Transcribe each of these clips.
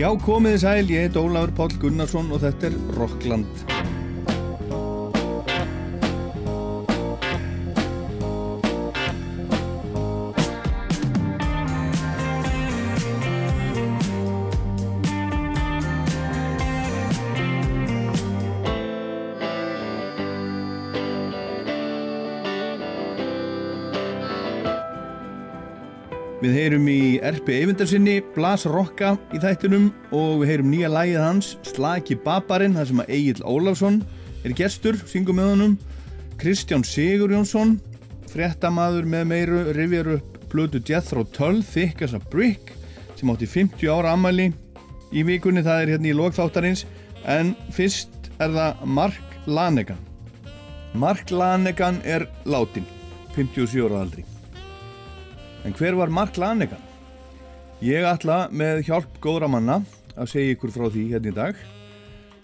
Já, komiði sæl, ég heit Ólafur Pál Gunnarsson og þetta er Rockland. Við heyrum í Erpi Eyvindarsinni, Blas Rokka í þættinum og við heyrum nýja lægið hans, Slaki Babarinn, þar sem að Egil Ólafsson er gestur, syngum með honum, Kristján Sigur Jónsson, fréttamaður með meiru, rivjar upp blödu Jethro Tull, Thick as a Brick, sem átti 50 ára ammali í vikunni, það er hérna í lokþáttarins, en fyrst er það Mark Lanegan. Mark Lanegan er látin, 57 ára aldri. En hver var Mark Lanegan? Ég ætla með hjálp góðra manna að segja ykkur frá því hérna í dag.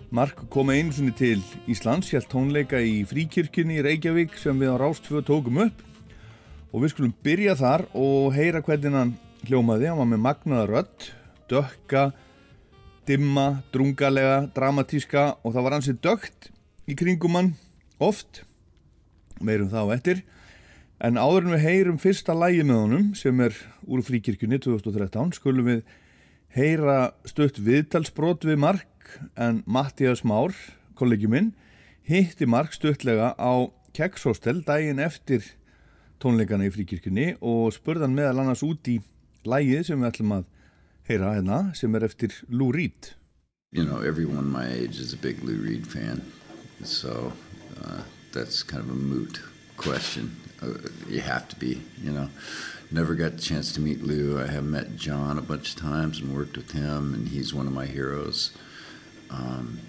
Mark kom einu sinni til Íslands, hjælt tónleika í fríkirkjunni í Reykjavík sem við á Rástfjö tókum upp og við skulum byrja þar og heyra hvernig hann hljómaði. Hann var með magnaða rödd, dökka, dimma, drungalega, dramatíska og það var hansi dögt í kringum hann oft, meirum þá eftir. En áður en við heyrum fyrsta lægi með honum sem er úr fríkirkjunni 2013 skulum við heyra stutt viðtalsbrot við Mark en Mattias Már, kollegi minn, hitti Mark stuttlega á Kekshostel daginn eftir tónleikana í fríkirkjunni og spurðan meðal annars út í lægið sem við ætlum að heyra hérna sem er eftir Lou Reed. You know, everyone my age is a big Lou Reed fan, so uh, that's kind of a moot question. Uh, you have to be, you know. Never got the chance to meet Lou. I have met John a bunch of times and worked with him, and he's one of my heroes. Um,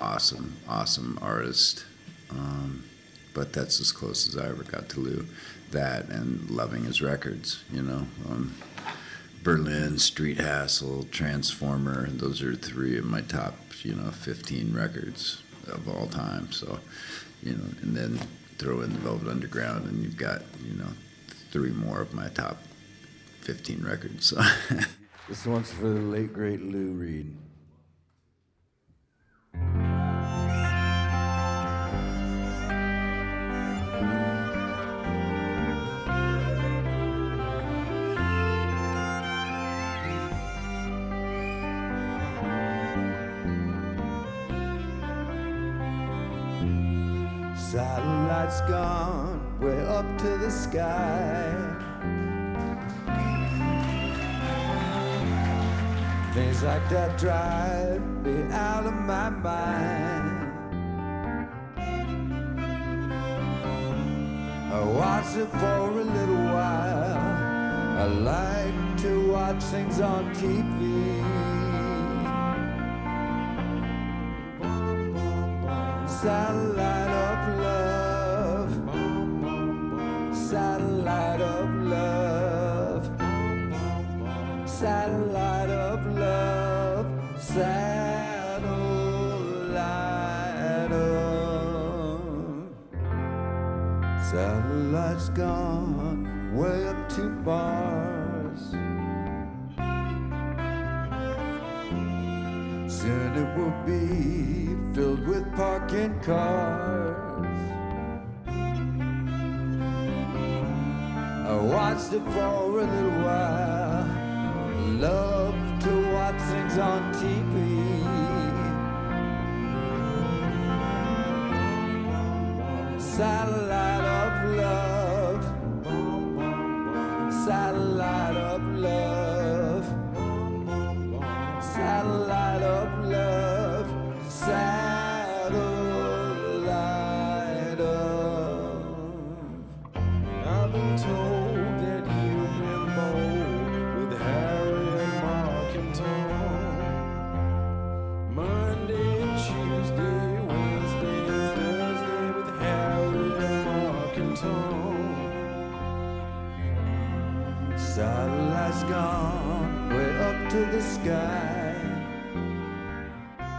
awesome, awesome artist. Um, but that's as close as I ever got to Lou. That and loving his records, you know. Um, Berlin, Street Hassle, Transformer, those are three of my top, you know, 15 records of all time. So, you know, and then throw in the Velvet Underground, and you've got you know three more of my top fifteen records. So. this one's for the late great Lou Reed. Satellites gone way up to the sky. Things like that drive me out of my mind. I watch it for a little while. I like to watch things on TV. Satellite of love, Satellite's gone way up to bars. Soon it will be filled with parking cars. I watched it for a little while. Love to watch things on TV. Satellite love.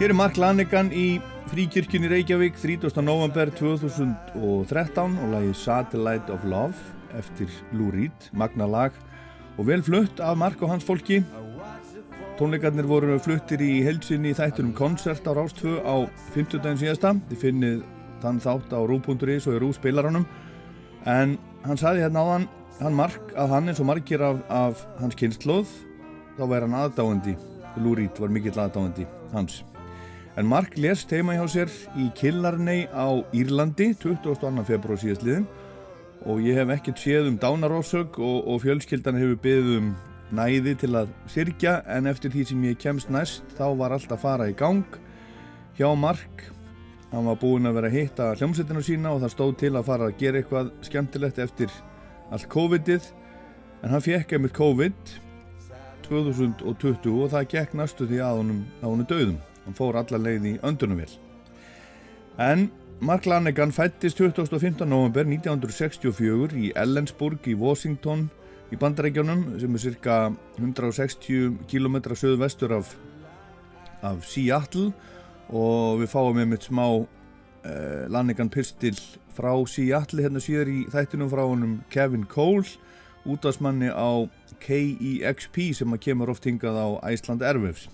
Hér er Mark Lanegan í fríkirkjunni Reykjavík 30. november 2013 og lagið Satellite of Love eftir Lou Reed, magna lag og vel flutt af Mark og hans fólki tónleikarnir voru fluttir í heilsinni í þættunum koncert á Rástfö á 50 daginn síðasta. Þið finnið þann þátt á rú.is og í rú spilaranum. En hann saði hérna áðan, hann mark að hann eins og margir af, af hans kynnslóð, þá væri hann aðdáandi. Lou Reed var mikill aðdáandi hans. En Mark lest heima hjá sér í Killarney á Írlandi 22. februar síðastliðin og ég hef ekkert séð um dánarósög og, og fjölskyldan hefur byggð um næði til að sirkja en eftir því sem ég kemst næst þá var allt að fara í gang hjá Mark. Hann var búinn að vera að hitta hljómsveitinu sína og það stóð til að fara að gera eitthvað skemmtilegt eftir allt COVID-ið. En hann fekk einmitt COVID 2020 og það gekk næstu því að honum, að honum döðum hann fór alla leið í öndunumvél en Mark Lanegan fættist 25. november 1964 í Ellensburg í Washington í bandarækjunum sem er cirka 160 km söðu vestur af, af Seattle og við fáum með mitt smá uh, Lanegan pistil frá Seattle hérna síðar í þættinum frá honum Kevin Cole útastmanni á KEXP sem að kemur oft hingað á Æsland Airwaves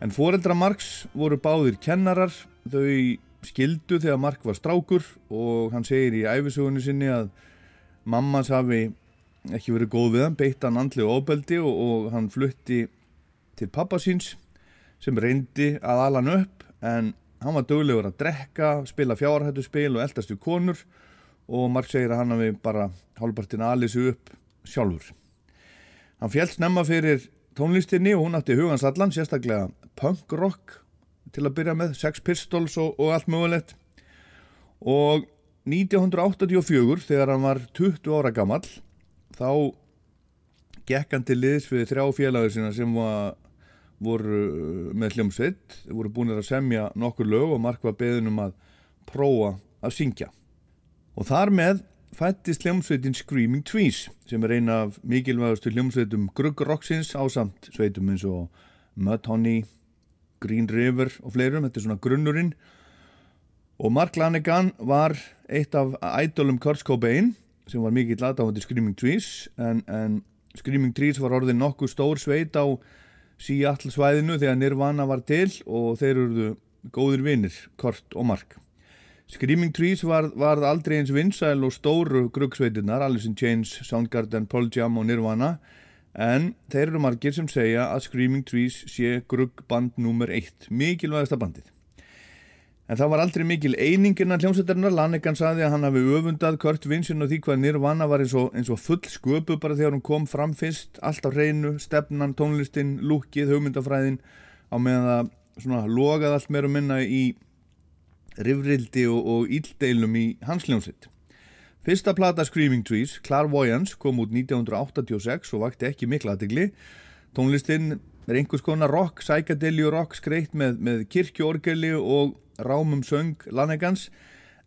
en foreldra Marks voru báðir kennarar. Þau skildu þegar Mark var strákur og hann segir í æfisugunni sinni að mammas hafi ekki verið góð við hann, beitt hann andli og óbeldi og, og hann flutti til pappa síns sem reyndi að ala hann upp. En hann var döglegur að drekka, spila fjárhættu spil og eldast við konur. Og Mark segir að hann hafi bara hálfpartin alið sig upp sjálfur. Hann fjælt snemma fyrir tónlistinni og hún átti hugans allan, sérstaklega punk rock til að byrja með, Sex Pistols og, og allt mögulegt. Og 1984 þegar hann var 20 ára gammal þá gekk hann til liðs við þrjá félagur sína sem var, voru með hljómsveit, voru búin að semja nokkur lög og Mark var beðin um að prófa að syngja. Og þar með fættist hljómsveitin Screaming Trees sem er eina af mikilvægastu hljómsveitum gruggrocksins ásamt sveitum eins og Mudhoney Green River og fleirum, þetta er svona grunnurinn. Og Mark Lanegan var eitt af ædolum Kurt Cobain sem var mikið latáðandi Screaming Trees en, en Screaming Trees var orðið nokkuð stór sveit á Seattle svæðinu þegar Nirvana var til og þeir eruðu góðir vinnir, Kurt og Mark. Screaming Trees var, var aldrei eins vinsæl og stóru gruggsveitinnar, Alice in Chains, Soundgarden, Pearl Jam og Nirvana en þeir eru margir sem segja að Screaming Trees sé gruggband nummer eitt, mikilvægasta bandið. En það var aldrei mikil einingin að hljómsættarinnar, Lannigan saði að hann hafi öfundað Kurt Vinsin og því hvað Nirvana var eins og, eins og full sköpu bara þegar hún kom fram fyrst, allt á reynu, stefnan, tónlistin, lúkið, hugmyndafræðin á meðan það svona logað allt meira minna í rifrildi og, og íldeilum í hans hljómsætt. Fyrsta plata Screaming Trees, Clairvoyance, kom út 1986 og vakti ekki mikla aðtegli. Tónlistinn er einhvers konar rock, psychedeliu rock skreitt með, með kirkjórgeli og rámum söng Lanegans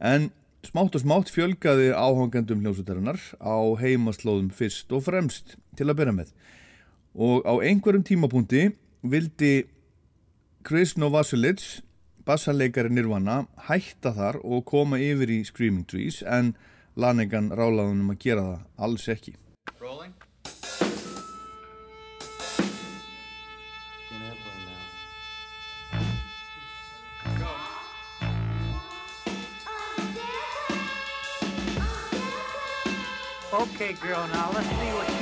en smátt og smátt fjölgaði áhangandum hljómsveitarinnar á heimaslóðum fyrst og fremst til að byrja með. Og á einhverjum tímapunkti vildi Chris Novoselic, bassarleikari Nirvana, hætta þar og koma yfir í Screaming Trees en Lanegan rálaðunum að gera það alls ekki. Rolling. Okay, girl, now let's see what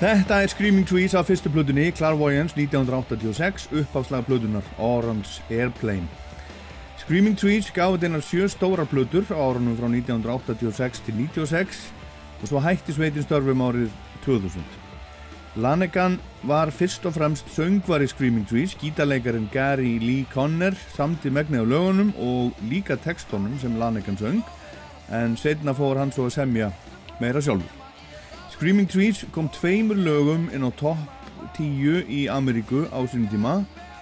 Þetta er Screaming Trees af fyrstu plötunni Clairvoyance 1986 uppáfslaga plötunar Orange Airplane. Screaming Trees gaf þetta sjö stóra plötur á árunum frá 1986 til 96 og svo hætti sveitin störfum árið 2000 Lanegan var fyrst og fremst söngvar í Screaming Trees gítarleikarin Gary Lee Conner samti megnið á lögunum og líka textónum sem Lanegan söng en setna fór hann svo að semja meira sjálfur Screaming Trees kom tveimur lögum inn á topp 10 í Ameríku á sínum tíma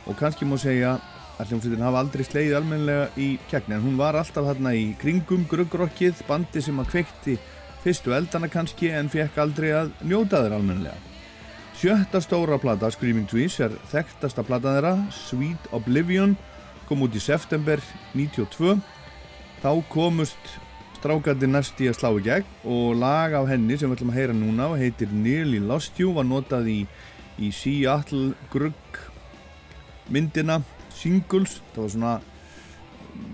og kannski má segja að hljómsveitin hafa aldrei sleið almenlega í kjagni en hún var alltaf þarna í kringum gruggrokkið, bandi sem að kveikti fyrstu eldana kannski en fekk aldrei að njóta þeir almenlega. Sjötta stóra plata Screaming Trees er þekktasta plata þeirra, Sweet Oblivion, kom út í september 92. Þá komust strákandi næst í að slá í gegn og lag af henni sem við ætlum að heyra núna heitir Nearly Lost You var notað í, í Seattle Grugg myndina Singles, það var svona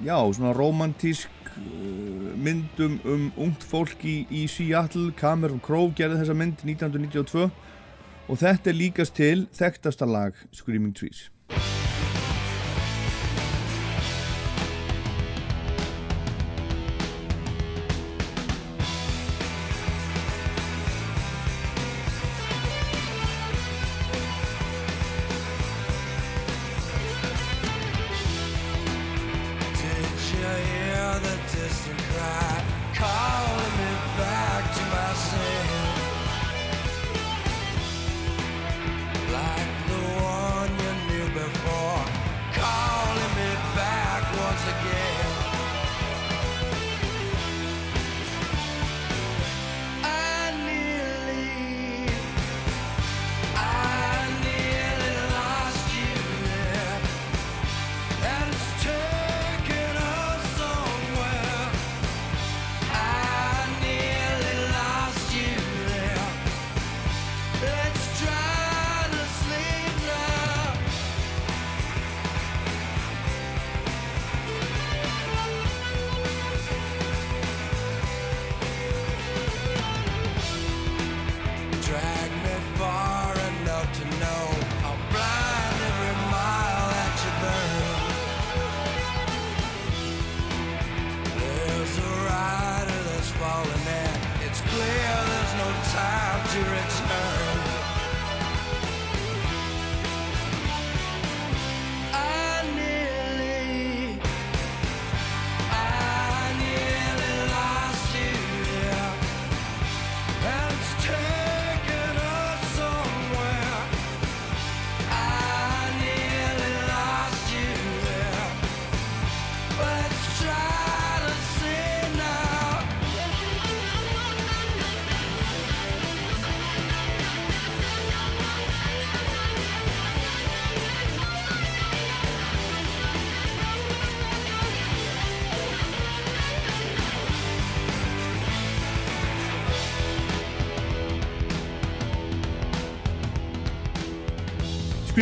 já, svona romantísk uh, myndum um ungt fólk í, í Seattle. Cameron Crowe gerði þessa mynd 1992 og þetta er líkast til þekktasta lag Screaming Trees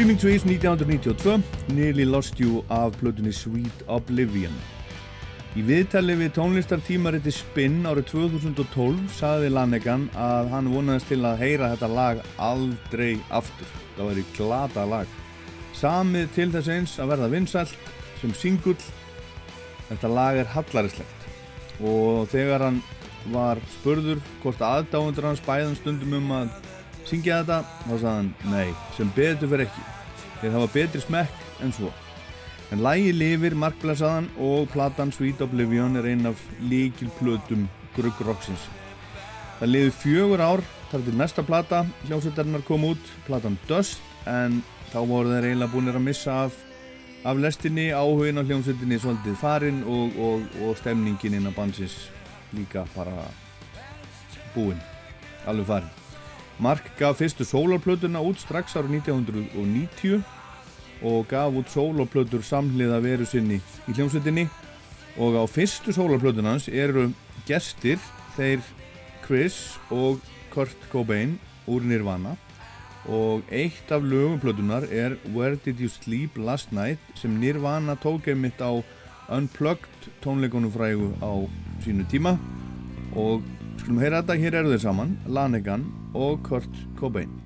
Screaming Trees 1992 Nearly Lost You af plötunni Sweet Oblivion Í viðtali við tónlistartímariti Spinn árið 2012 saði Lanegan að hann vonaðist til að heyra þetta lag aldrei aftur. Það var í glata lag. Samið til þess eins að verða vinsælt sem singull. Þetta lag er hallarislegt og þegar hann var spurður hvort aðdáðundur hans bæðan stundum um að syngja þetta. Þá sagði hann nei, sem betur fyrir ekki. Það var betri smekk en svo. En lægi lifir markblæsaðan og platan Sweet Oblivion er ein af líkil plötum gruggroksins. Það liði fjögur ár þar til næsta plata hljómsveitarinnar kom út, platan Dust en þá voru þeir eiginlega búinir að missa af, af lestinni áhugin á hljómsveitinni svolítið farin og, og, og stemningin inn á bansins líka bara búinn alveg farin Mark gaf fyrstu sólarplötuna út strax ára 1990 og gaf út sólarplötur samhliða veru sinni í hljómsveitinni. Og á fyrstu sólarplötunans eru gestir þeir Chris og Kurt Cobain úr Nirvana. Og eitt af lögumplötunar er Where Did You Sleep Last Night sem Nirvana tók einmitt á Unplugged tónleikonum frægu á sínu tíma. Og skulum heyra þetta, hér eru þeir saman Lanegan og Kurt Cobain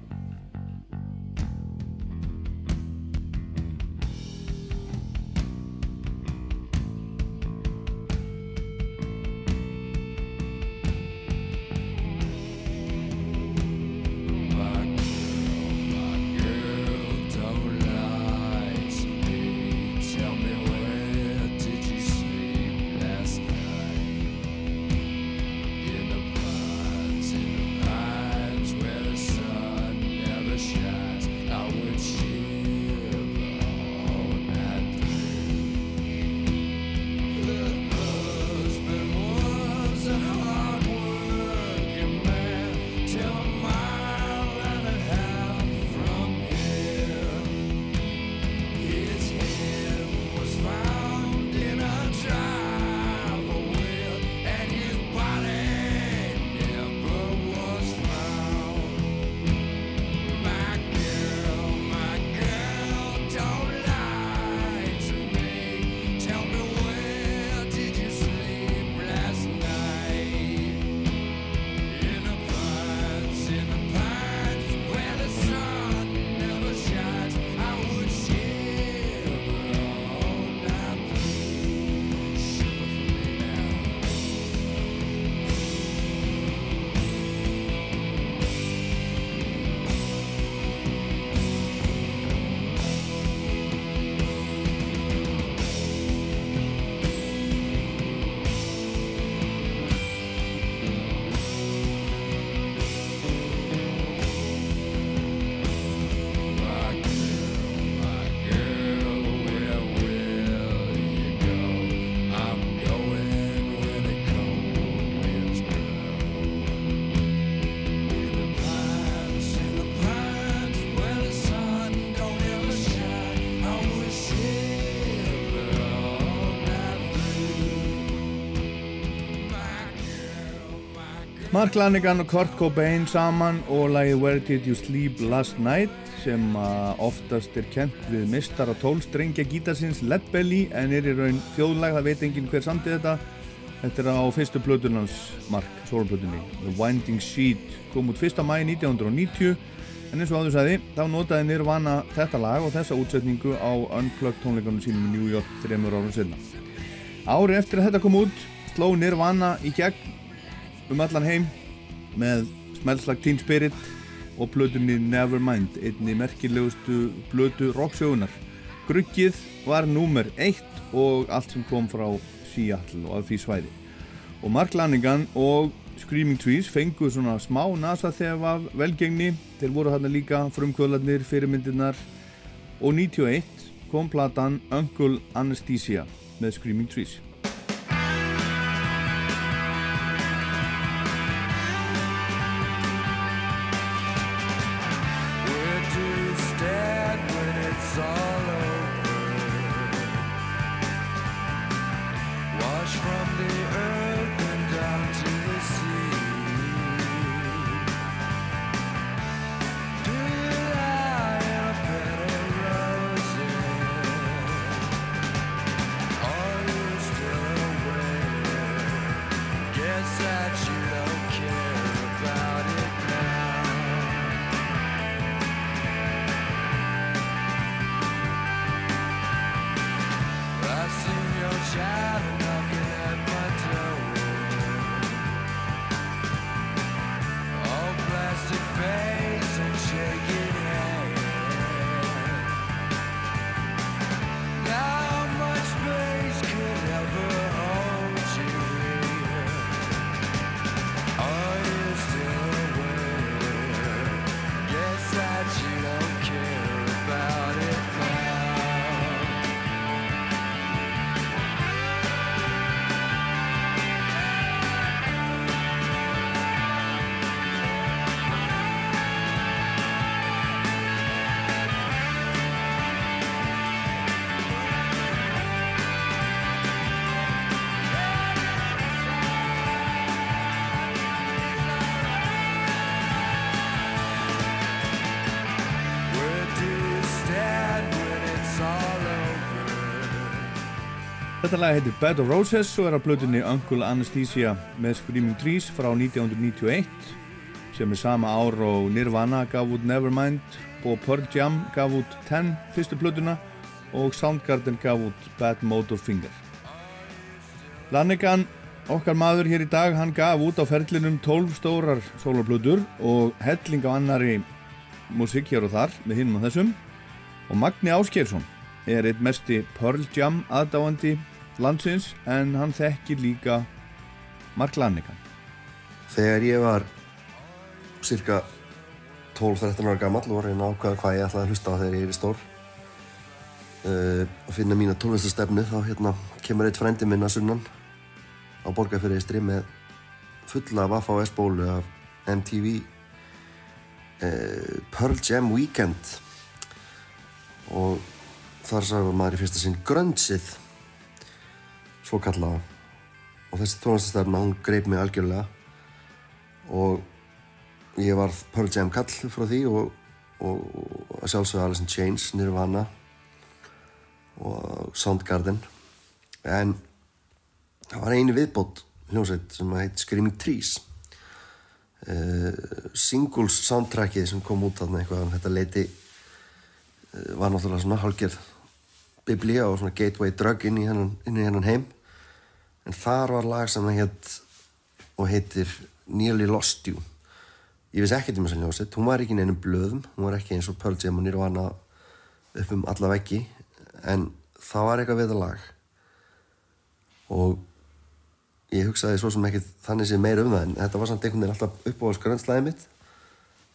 Mark Lanigan og Kurt Cobain saman og lagið Where Did You Sleep Last Night sem að oftast er kent við mistara tólstrengja gítarsins Led Belly en er í raun þjóðlag, það veit enginn hver samtið þetta Þetta er á fyrstu plötunans Mark, soloplötunni The Winding Sheet kom út 1. mæi 1990 en eins og áður sagði, þá notaði Nirvana þetta lag og þessa útsetningu á Unplugged tónleikunum sínum í New York þreymur árum senna Ári eftir að þetta kom út sló Nirvana í gegn um allan heim með Smells Like Teen Spirit og blöðunni Nevermind, einni merkilegustu blödu rocksjóðunar. Gruggið var númer eitt og allt sem kom frá Seattle og að því svæði. Og Mark Lanigan og Screaming Trees fenguð svona smá nasa þegar af velgengni. Þeir voru hérna líka frumkvölarnir, fyrirmyndirnar og 91 kom platan Uncle Anesthesia með Screaming Trees. Þetta lag heitir Bed of Roses og er á blöðunni Uncle Anesthesia með Screaming Trees frá 1991 sem er sama ár og Nirvana gaf út Nevermind og Pearl Jam gaf út 10 fyrstu plötuna og Soundgarden gaf út Bad Motor Finger. Lannigan, okkar maður hér í dag, hann gaf út á ferlinum 12 stórar soloplötur og helling á annari músík hér og þar með hinnum og þessum og Magni Áskeirsson er eitt mesti Pearl Jam aðdáandi landsins en hann þekkir líka Mark Lannigan. Þegar ég var cirka 12-13 ára gammal og var að ákvaða hvað ég ætlaði að hlusta á þegar ég er í stór uh, að finna mína tónlistastefnu þá hérna kemur eitt frændi minn að sunnan á borgarfyrir Eistri með fulla Vaffa og S-bólu af MTV uh, Pearl Jam Weekend og þar sagði maður í fyrsta sinn grönnsið svo kallaða og þessi tónlistastefna hún greip mig algjörlega. Og ég var Pearl Jam kall frá því og, og, og að sjálfsögða Alice in Chains, Nirvana og Soundgarden. En það var eini viðbót hljómsveit sem heit Screaming Trees. Uh, singles soundtrackið sem kom út um þetta leiti uh, var náttúrulega svona hálgerð biblía og svona gateway drug inn í hennan heim en þar var lag sem það hétt og heitir Nearly Lost You. Ég vissi ekkert um þessa hljómsveit. Hún var ekki í neinum blöðum. Hún var ekki eins og Pearl Jam og Nirvana upp um alla veggi. En það var eitthvað við það lag. Og ég hugsaði svo sem ekki þannig sé meira um það en þetta var samt einhvern veginn alltaf uppáhalds grönnslæði mitt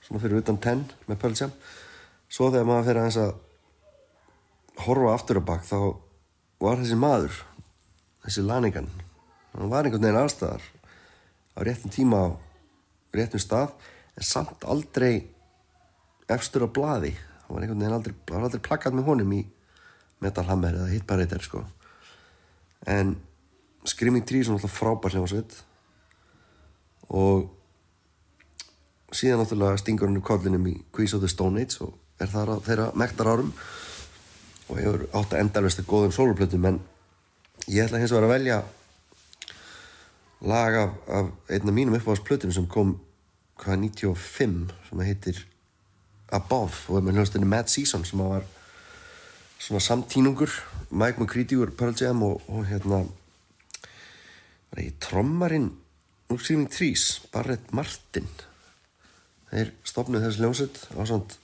svona fyrir utan 10 með Pearl Jam. Svo þegar maður fyrir að horfa aftur á bak þá var þessi maður þessi Lanigan hann var einhvern veginn allstaðar á réttum tíma á réttum stað en samt aldrei efstur á blaði. Hann var einhvern veginn aldrei, það aldrei plakkat með honum í Metal Hammer eða Hit Parade sko. en Screaming Trees er náttúrulega frábær hljómsveit. Og síðan náttúrulega stingur hann upp kollinum í Queens of the Stone Age og er þar á þeirra mektar árum og hefur átt að endalvesta góðum soloplötum en ég ætla hins vegar að velja lag af, af einn af mínum uppáhaldsplötum sem kom hvað 95 sem heitir Above og er með hljóðstinni Mad Season sem var svona samtínungur Mike McCready úr Pearl Jam og, og hérna var ekki trommarinn úr Screaming Trees Barrett Martin. Þeir stopnuð þessi hljómsveit á svona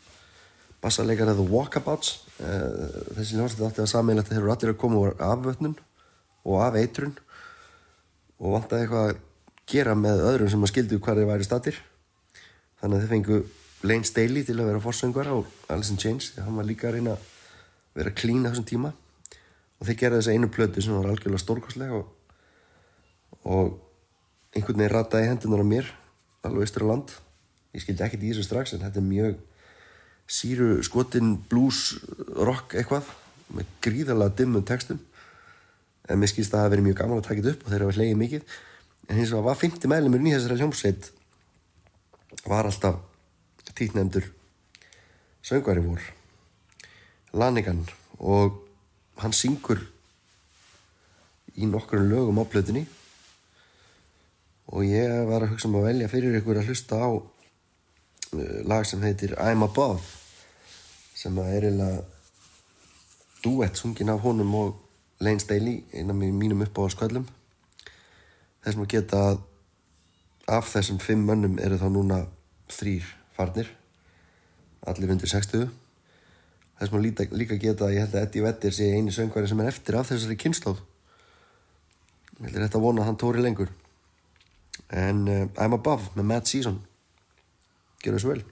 bassalegar eða Walkabouts. Eh, þessi hljómsveit átti að sammeila þeir eru allir að koma úr afvötnun og af eitrun og vantaði eitthvað að gera með öðrum sem að skildu hvað þeir væri statir þannig að þeir fengu Lane Staley til að vera forsöngar á Alice in Chains því að hann var líka að reyna að vera clean á þessum tíma. Og þeir gera þessa einu plötu sem var algjörlega stórkostlega og, og einhvern veginn rataði hendunar á mér alveg austur á land. Ég skildi ekkert í þessu strax en þetta er mjög síru skotin blues rock eitthvað með gríðarlega dimmum textum en mér skilst að það verið mjög gaman að taka þetta upp og þeir hafa hlegið mikið. En hins vegar var 50 meðlumur í þessari hljómsveit var alltaf títnefndur söngvari vor Lanigan og hann syngur í nokkur lögum á plötunni. Og ég var að hugsa um að velja fyrir ykkur að hlusta á uh, lag sem heitir I'm Above sem að er eiginlega duett sungin af honum og Lane Staley einn af mínum upp á sköllum þessum að geta að af þessum fimm mönnum eru þá núna þrýr farnir. Allir undir 60 þessum að líka, líka geta að ég held að Eddie Vedder sé eini söngvari sem er eftir af þessari kynnslóð ég held að þetta vona að hann tóri lengur. En uh, I'm Above með Matt Season. Gjör þessu vel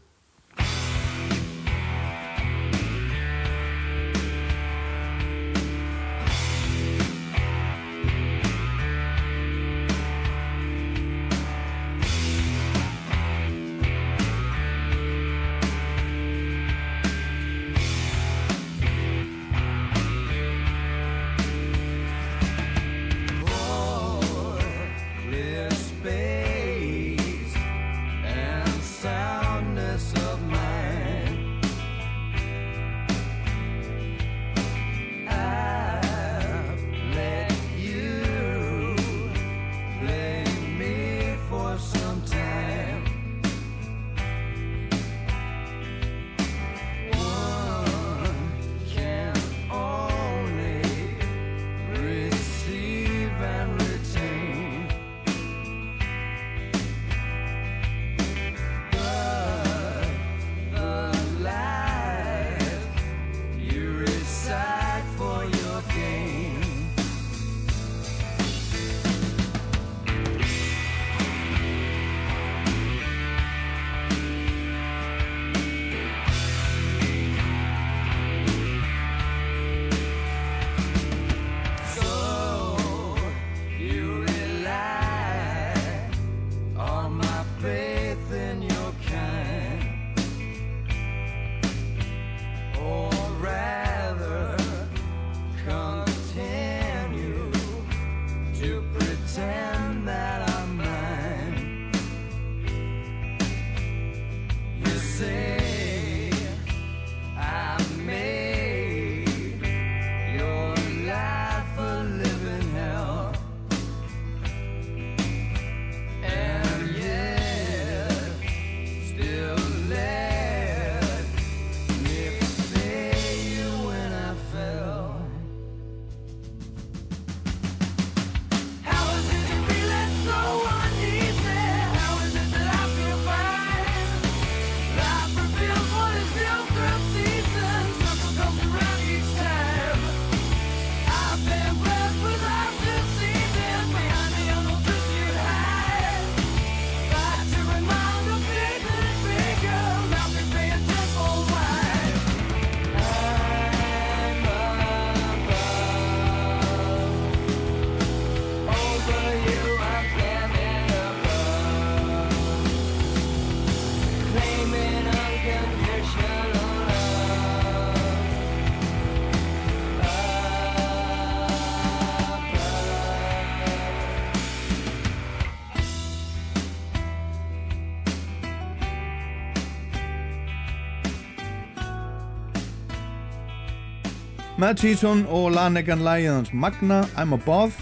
Matt Season og Lanegan lægið hans Magna, I'm Above.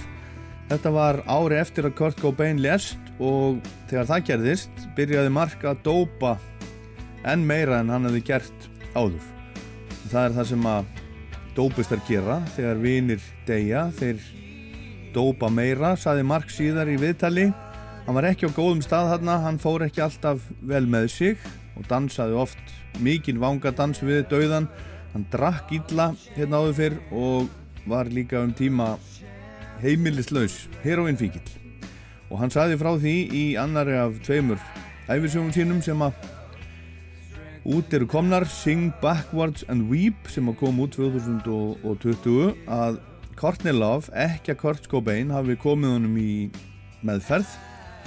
Þetta var ári eftir að Kurt Cobain lest og þegar það gerðist byrjaði Mark að dópa enn meira en hann hefði gert áður. Það er það sem að dópistar gera þegar vinir deyja. Þeir dópa meira saði Mark síðar í viðtali. Hann var ekki á góðum stað þarna hann fór ekki alltaf vel með sig og dansaði oft mikinn vangadans við dauðan hann drakk illa hérna áður fyrr og var líka um tíma heimilislaus heroinfíkil og hann saði frá því í annari af tveimur æfisögum sínum sem að út eru komnar Sing Backwards and Weep sem að kom út 2020 að Courtney Love, ekki að Kurt Cobain hafi komið honum í meðferð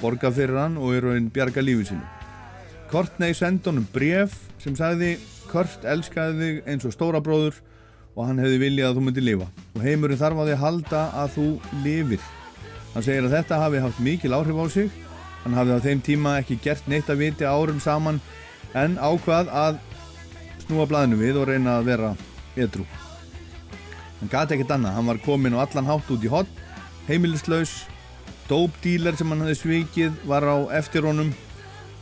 borgað fyrir hann og er raun bjarga lífið sinu Courtney sendi honum bref sem sagði Kurt elskaði þig eins og stóra bróður og hann hefði viljað að þú myndi lifa. Og heimurinn þarf að þið halda að þú lifir. Hann segir að þetta hafi haft mikil áhrif á sig. Hann hafi á þeim tíma ekki gert neitt að viti árum saman en ákvað að snúa blæðinu við og reyna að vera edru hann gati ekkert annað, hann var komin á allan hátt út í hot heimilislaus. Dópdílar sem hann hafi svikið var á eftir honum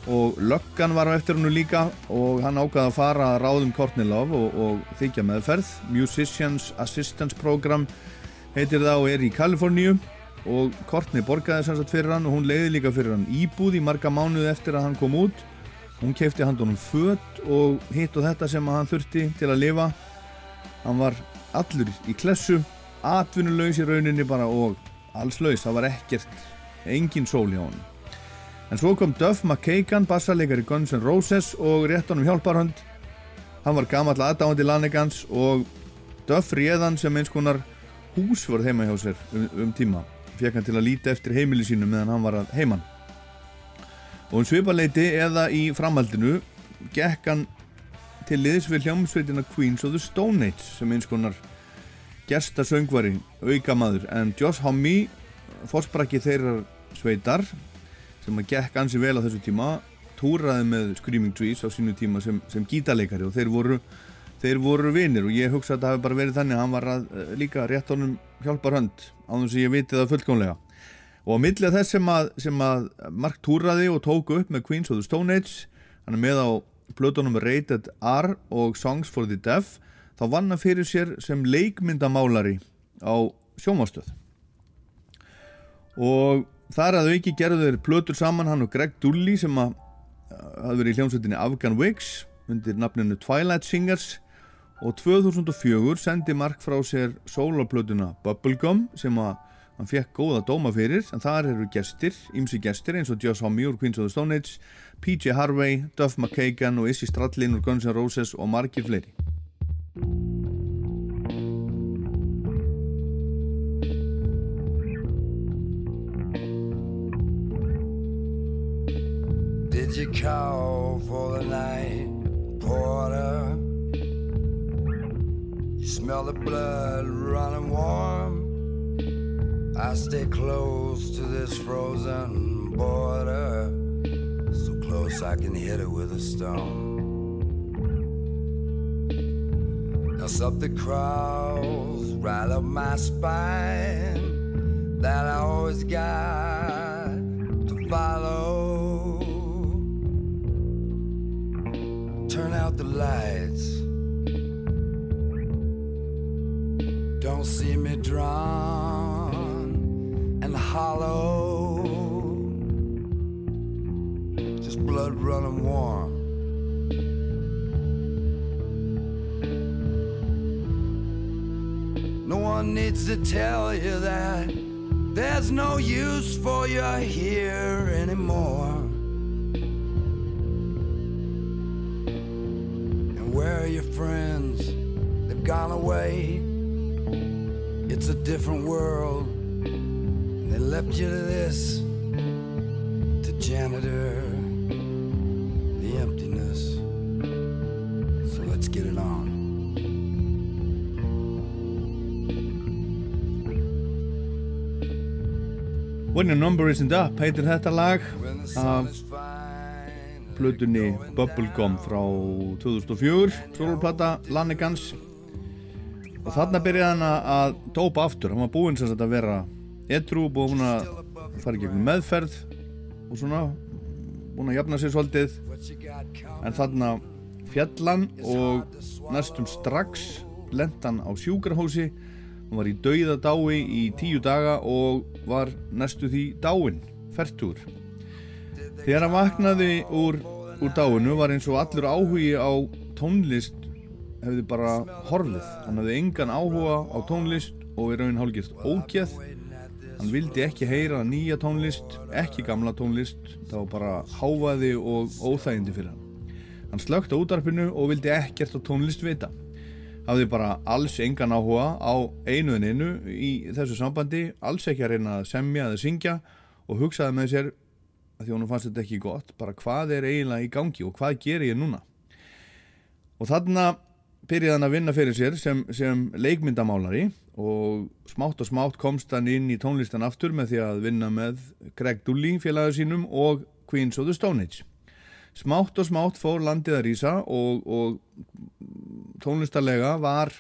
og löggan var á eftir hennu líka og hann ákvaði að fara að ráðum Kortnilov og, og þykja meðferð. Musicians Assistance Program heitir það og er í Kaliforníu. Og Kortni borgaði sannsagt fyrir hann og hún leiði líka fyrir hann íbúð í marga mánuði eftir að hann kom út. Hún kefti handunum fött og hitt og þetta sem hann þurfti til að lifa. Hann var allur í klessu atvinnulegs í rauninni bara og allslaus, það var ekkert engin sól hjá hann En svo kom Duff McKagan, bassarleikar í Guns N' Roses og rétt honum hjálparhönd. Hann var gammal aðdáðandi Lanegans og Duff réðan sem eins konar hús var heima hjá sér um, um tíma. Fekk hann til að líti eftir heimili sínu meðan hann var að heiman. Og um svipaleiti eða í framhaldinu gekk hann til liðs við hljómsveitina Queens of the Stone Age sem eins konar gestasöngvari, aukamaður. En Josh Homme, fórsprakki þeirra sveitar, sem að gekk ansi vel á þessu tíma túraði með Screaming Trees á sínu tíma sem, sem gítarleikari og þeir voru þeir voru vinir. Og ég hugsa að það hefði bara verið þannig að hann var að, uh, líka rétt honum hjálpar hönd á þess að ég viti það fullkomlega. Og á millið þess sem að, sem að Mark túraði og tóku upp með Queens of the Stone Age hann er með á blöðunum Rated R og Songs for the Deaf þá vann hann fyrir sér sem leikmyndamálari á sjómastöð og Þar að auki gerðu þeir plötur saman hann og Greg Dulli sem að hafði verið í hljómsveitinni Afghan Wigs undir nafninu Twilight Singers. Og 2004 sendi Mark frá sér soloplötuna Bubblegum sem að hann fekk góða dóma fyrir en þar eru gestir, ymsi gestir eins og Joss Homme úr Queens of the Stone Age PJ Harvey, Duff McKagan og Izzy Stradlin úr Guns N' Roses og margir fleiri You call for the night, porter? You smell the blood running warm. I stay close to this frozen border, so close I can hit it with a stone. Now something crawls right up my spine that I always got to follow. Turn out the lights. Don't see me drawn and hollow. Just blood running warm. No one needs to tell you that there's no use for you here anymore. Where are your friends? They've gone away. It's a different world. And they left you to this, to janitor, the emptiness. So let's get it on. When your number isn't up heitir þetta lag When the sun af is fine. Plötunni Bubblegum frá 2004 soloplata Lanigans og þarna byrjaði hann að- dópa aftur. Hann var búinn sem sagt að vera edru búinn að fara í gegnum meðferð og svona búinn að jafna sér svolítið. En þarna fjallan og næstum strax lendan á sjúkrahósi hann var í dauða dái í tíu daga og var næstu því dáin, fertur þegar hann vaknaði úr, úr dáinu var eins og allur áhugi á tónlist hefði bara horfið. Hann hefði engan áhuga á tónlist og í raun hálfgjörst ógeð. Hann vildi ekki heyra nýja tónlist ekki gamla tónlist. Það var bara háfaði og óþægindi fyrir hann. Hann slögt á útarpinu og vildi ekkert á tónlist vita. Hafði bara alls engan áhuga á einu en einu í þessu sambandi alls ekki að reyna að semja eða syngja og hugsaði með sér því honum fannst þetta ekki gott bara hvað er eiginlega í gangi og hvað ger ég núna? Og þarna byrjaði hann að vinna fyrir sér sem, sem leikmyndamálari og smátt og smátt komst hann inn í tónlistan aftur með því að vinna með Greg Dully félagur sínum og Queens of the Stone Age. Smátt og smátt fór landið að rýsa og, og tónlistarlega var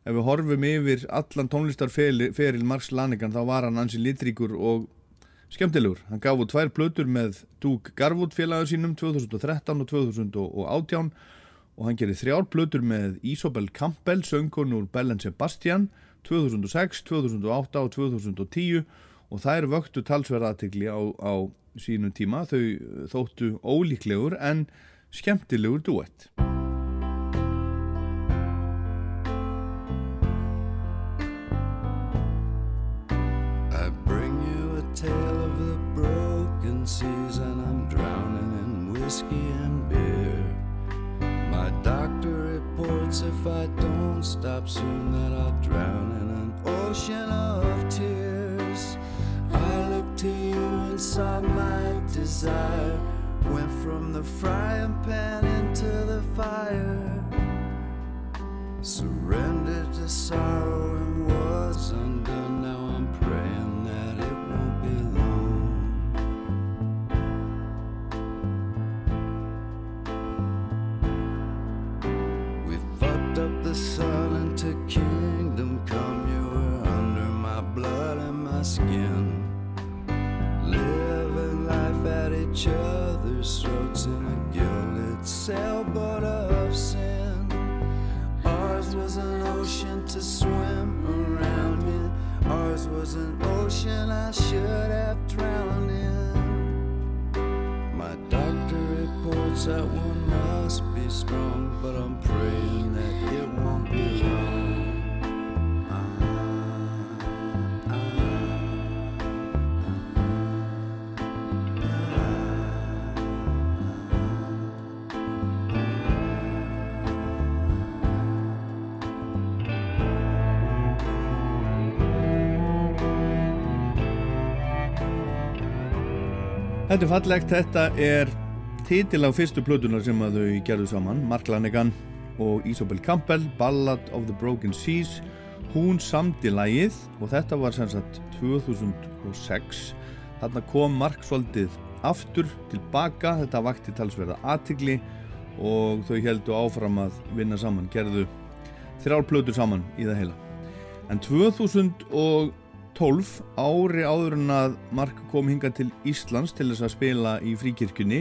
ef við horfum yfir allan tónlistarferil Marks Lanigan þá var hann ansi litríkur og skemmtilegur. Hann gaf út tvær plötur með Duke Garwood félagur sínum 2013 og 2018 og hann gerir þrjár plötur með Isobel Campbell, söngkonu úr Bell Sebastian 2006, 2008 og 2010 og það er vöktu talsverðatikli á, á sínum tíma þau þóttu ólíklegur en skemmtilegur duett. Whiskey and beer. My doctor reports if I don't stop soon that I'll drown in an ocean of tears. I look to you and saw my desire went from the frying pan into the fire. Surrendered to sorrow and was undone. Now sailboat of sin. Ours was an ocean to swim around in. Ours was an ocean I should have drowned in. My doctor reports that one must be strong, but I'm praying that it won't be long. Þetta er fallegt, þetta er titil á fyrstu plötunar sem að þau gerðu saman, Mark Lanegan og Isobel Campbell, Ballad of the Broken Seas. Hún samdi lægið og þetta var sem sagt 2006. Þarna kom Mark svolítið aftur tilbaka, þetta vakti talsverða aðtigli og þau heldu áfram að vinna saman, gerðu þrjár plötur saman í það heila. En 2012 ári áður en að Mark kom hinga til Íslands til þess að spila í fríkirkjunni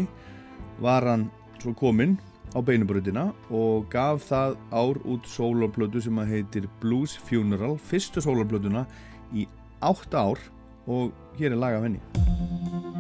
var hann svo kominn á beinubröðina og gaf það ár út sólarplötu sem að heitir Blues Funeral, fyrstu sólarplötuna í átt ár og hér er lag af henni.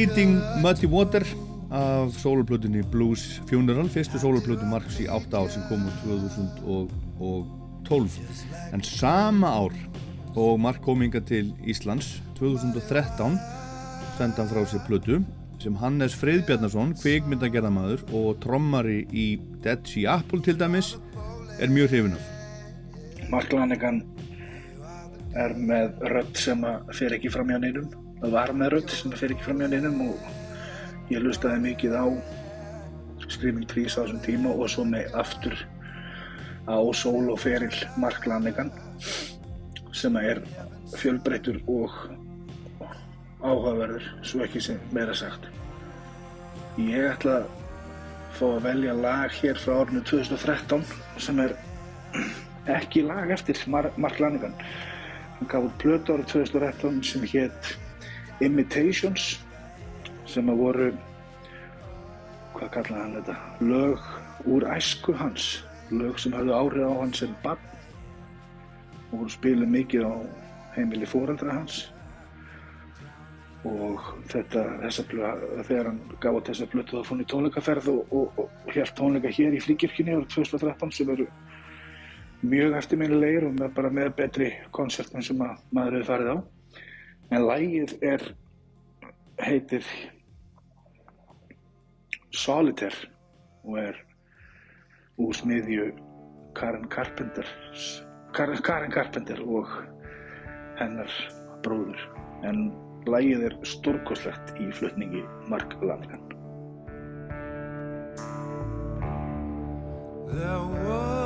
Bleeding Muddy Water af sóluplutunni Blues Funeral fyrstu sóluplutu Marks í 8 ár sem kom úr 2012 en sama ár og Mark kom hinga til Íslands 2013 senda hann frá sér plötu sem Hannes Freyðbjarnason kvikmyndagerðamaður og trommari í Dead Sea Apple til dæmis er mjög hrifin af. Mark Lanegan er með rödd sem að fer ekki fram hjá neinum það var með rödd sem fer ekki fram hjá neinum og ég lustaði mikið á Screaming Trees á þessum tíma og svo með aftur á sól og feril Mark Lanegan sem er fjölbreyttur og áhugaverður svo ekki sem meira sagt. Ég ætla að fá að velja lag hér frá árinu 2013 sem er ekki lag eftir Mar Mark Lanegan. Hann gaf út plötu árið 2013 sem hétt Imitations sem að voru hvað kallaði hann þetta? Lög úr æsku hans. Lög sem höfðu áhrif á hann sem barn. Og voru spiluð mikið á heimili foreldra hans. Og þetta, þessa þegar hann gaf út þessa plötu þá fór hann í tónleikaferð og, og, og hér tónleika hér í Flíkirkjunni árið 2013 sem eru mjög eftirminnilegir og með, bara með betri konsertum sem að maður hefur farið á en lægið er heitir Solitaire og er úr smiðju Karen Carpenter Karen, Karen Carpenter og hennar bróður en lægið er stórkoslegt í flutningi Mark Lanegan There was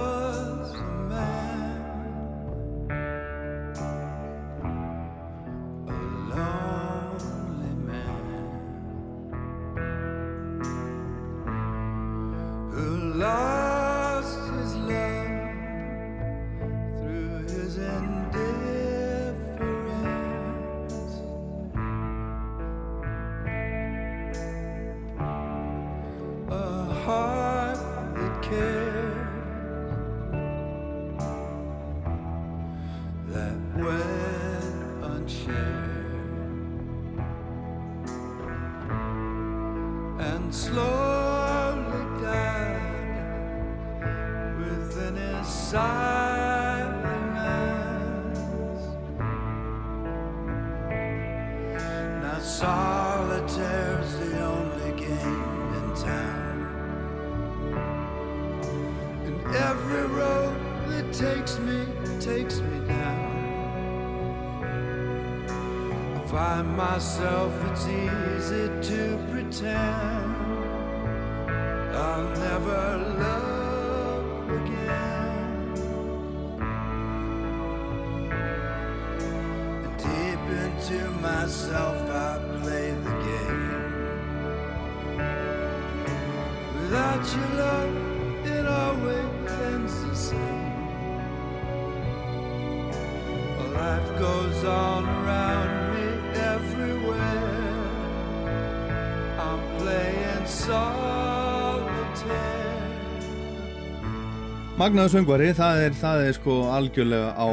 Magnaður söngvari, það er, það er sko algjörlega á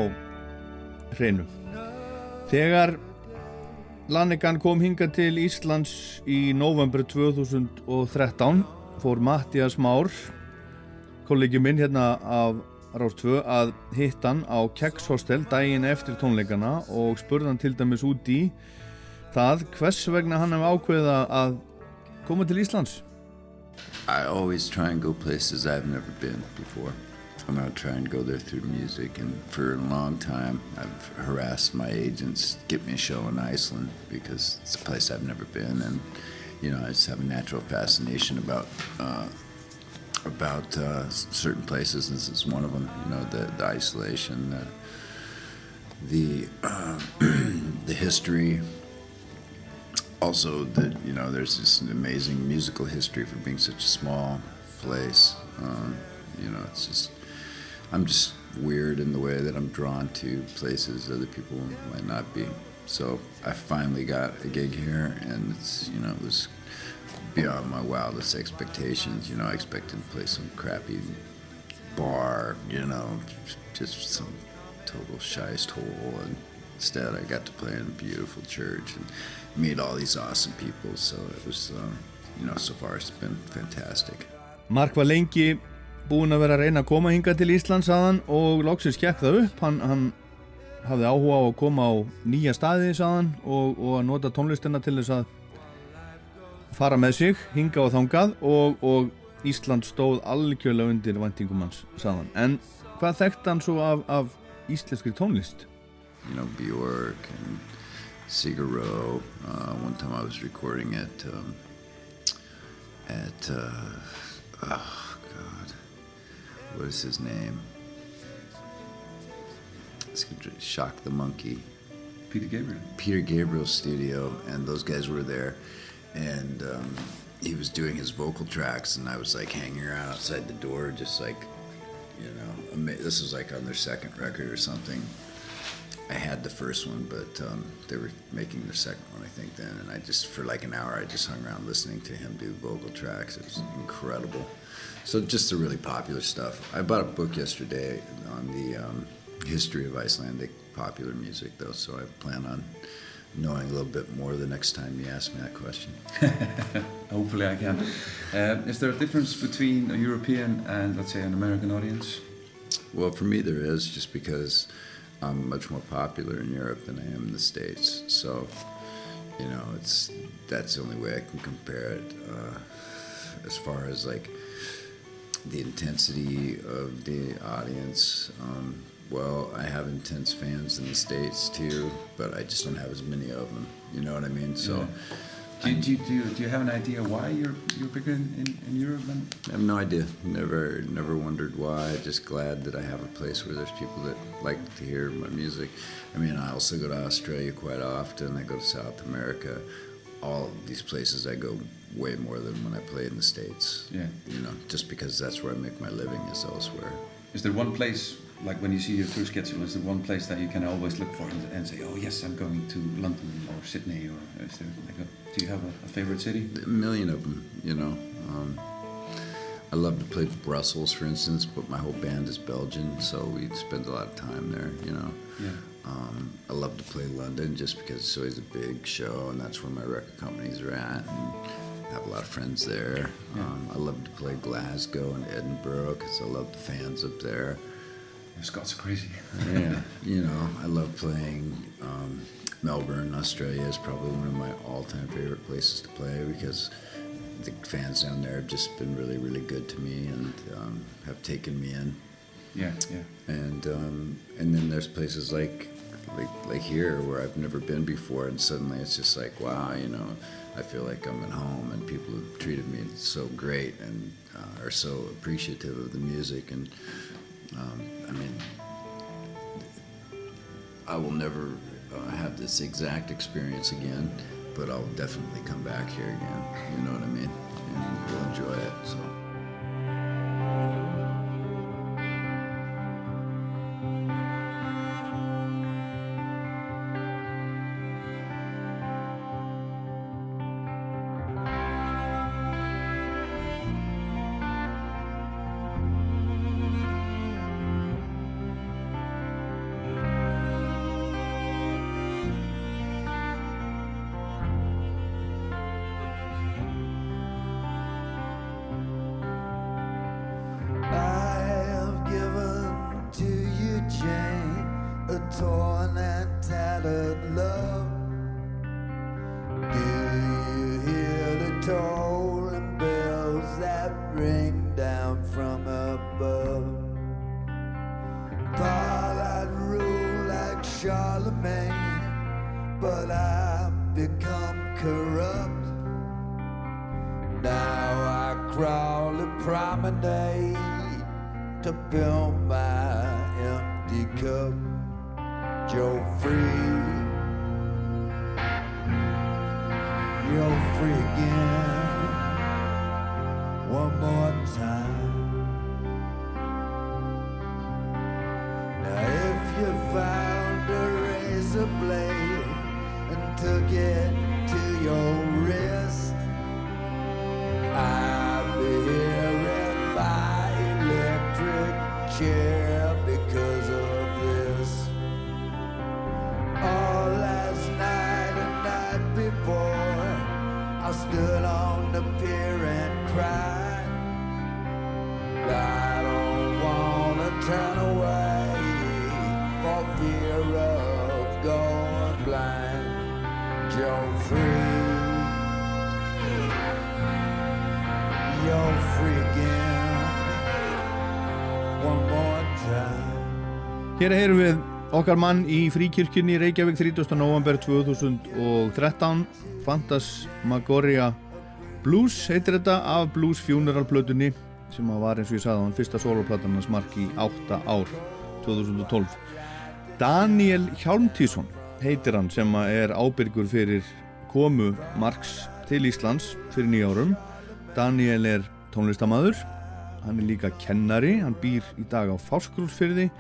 hreinu. Þegar Lanegan kom hinga til Íslands í november 2013 fór Mattias Már, kollegi minn hérna af 2, að hitta hann á Keks Hostel daginn eftir tónleikana og spurði hann til dæmis út í það hvers vegna hann hefði ákveða að koma til Íslands. I always try and go places I've never been before. I'm gonna try and go there through music, and for a long time, I've harassed my agents to get me a show in Iceland because it's a place I've never been, and you know, I just have a natural fascination about uh, about uh, certain places. And this is one of them. You know, the the isolation, the the uh, the history. Also, that you know, there's this amazing musical history for being such a small place. Um, you know, it's just I'm just weird in the way that I'm drawn to places other people might not be. So I finally got a gig here, and it's you know it was beyond my wildest expectations. You know, I expected to play some crappy bar, you know, just some total shiest hole, and instead I got to play in a beautiful church and meet all these awesome people. So it was, um, you know, so far it's been fantastic. Mark var búinn að vera að reyna að koma hinga til Íslands aðan og loksins gekk það upp hann, hann hafði áhuga á að koma á nýja staði saðan og, og að nota tónlistina til þess að fara með sig hinga og þangað og, og Ísland stóð algjörlega undir væntingum hans saðan en hvað þekkt hann svo af, af íslenskri tónlist? you know, Bjork and Sigur. Uh, one time I was recording at um, at uh, god, what is his name? Shock the monkey. Peter Gabriel. Peter Gabriel's studio, and those guys were there, and um, he was doing his vocal tracks, and I was like hanging around outside the door, just like, you know, ama- this was like on their second record or something. I had the first one, but um, they were making their second one, I think, then, and I just for like an hour, I just hung around listening to him do vocal tracks. It was incredible. So just the really popular stuff. I bought a book yesterday on the um, history of Icelandic popular music, though, so I plan on knowing a little bit more the next time you ask me that question. Hopefully I can. Uh, is there a difference between a European and, let's say, an American audience? Well, for me, there is just because I'm much more popular in Europe than I am in the States. So, you know, it's that's the only way I can compare it. Uh, as far as like the intensity of the audience, um, well, I have intense fans in the States too, but I just don't have as many of them. You know what I mean? So. Yeah. Do, you- do, you- do, you- do you have an idea why you're you're bigger in, in, in Europe than? I have no idea. Never, never wondered why. Just glad that I have a place where there's people that like to hear my music. I mean, I also go to Australia quite often. I go to South America. All these places I go way more than when I play in the states. Yeah. You know, just because that's where I make my living is elsewhere. Is there one place, like when you see your tour schedule, is there one place that you can always look for and, and say, oh yes, I'm going to London or Sydney, or is there like a, do you have a, a favorite city? A million of them, you know. Um, I love to play Brussels, for instance, but my whole band is Belgian, so we spend a lot of time there, you know. Yeah. Um, I love to play London just because it's always a big show, and that's where my record companies are at, and I have a lot of friends there. Um, I love to play Glasgow and Edinburgh because I love the fans up there. The Scots are crazy. yeah, you know, I love playing um, Melbourne, Australia is probably one of my all-time favorite places to play because the fans down there have just been really, really good to me and um, have taken me in. Yeah, yeah. And um, and then there's places like like like here where I've never been before, and suddenly it's just like wow, you know, I feel like I'm at home, and people have treated me so great and uh, are so appreciative of the music, and um, I mean, I will never uh, have this exact experience again, but I'll definitely come back here again. You know what I mean? And we'll enjoy it. So. Hér heyrum við okkar mann í fríkirkjunni Reykjavík 30. november 2013 Fantasmagoria Blues heitir þetta af Blues Funeral plötunni sem var eins og ég sagði hann fyrsta soloplatan hans mark í 8 ár 2012 Daniel Hjálmtísson heitir hann sem er ábyrgur fyrir komu Marks til Íslands fyrir nýjárum Daniel er tónlistamæður hann er líka kennari hann býr í dag á Fáskrúlsfyrði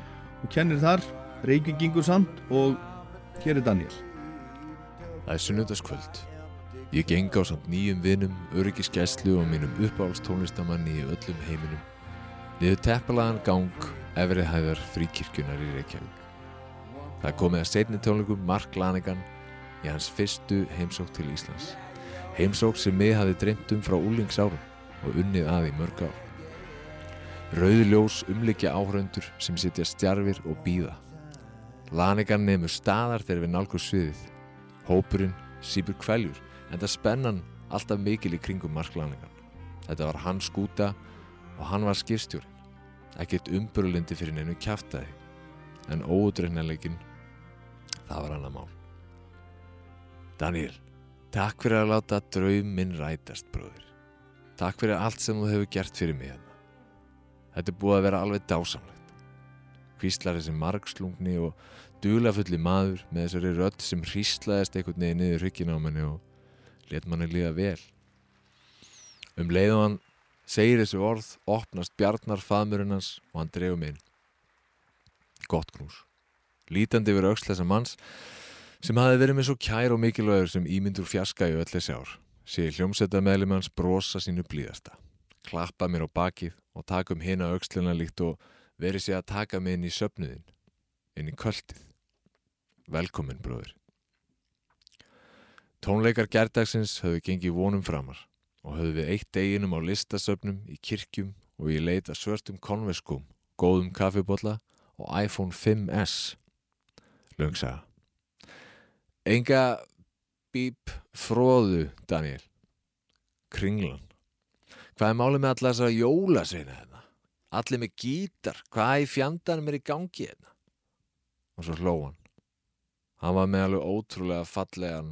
og kennir þar Reykjavíkingur samt og hér er Daniel Það er sunnudagskvöld. Ég geng á samt nýjum vinum, öryggiskæslu og mínum uppáhaldstónlistamanni í öllum heiminum. Niður teppalagan gang efrið hæðar fríkirkjunar í Reykjavík. Það komið að seinni tónleikum Mark Lanegan í hans fyrstu heimsók til Íslands. Heimsók sem mig hafi dreymt um frá úlingsárum og unnið að í mörg ár. Rauðljós umlikja áhraundur sem sitja stjarfir og býða. Lanegan nefnur staðar þegar við nálgur sviðið. Hópurinn sípur kvæljur en það spennan alltaf mikil í kringum marklaningan. Þetta var hans skúta og hann var skipstjórin. Ekkert umburlindi fyrir neinu kjaftaði en óutreiknarleikin það var annað mál. Daniel, takk fyrir að láta draum minn rætast, bróðir. Takk fyrir allt sem þú hefur gert fyrir mig hérna. Þetta er búið að vera alveg dásamlegt. Hvíslar þessi margslungni og dulafulli maður með þessari rödd sem hríslaðist einhvern veginn niður hryggina á manni og let manni líða vel. Um leið og hann segir þessi orð, opnast bjarnar faðmurinn hans og hann dreifum inn. Gott knús. Lítandi yfir auksl þessa manns sem hafi verið með svo kær og mikilvægur sem ímyndur fjaska í öll þessi ár. Sé hljómsetta meðlum hans brosa sínu blíðasta. Klappa mér á bakið og taka um hina aukslina líkt og verið sé að taka mig inn í söpnuðin, inn í kvöldið. Velkomin, bróður. Tónleikar gerdagsins höfðu gengið vonum framar og höfðu við eitt deginum á listasöfnum í kirkjum og ég leita svörtum konveskum, góðum kaffibotla og iPhone 5S. Löngsaga. Enga bíp fróðu, Daniel. Kringlan. Hvað er málið með alla þessar jólasveina hérna? Allir með gítar. Hvað í fjandanum er í gangi hérna? Og svo hló hann. Hann var með alveg ótrúlega fallegan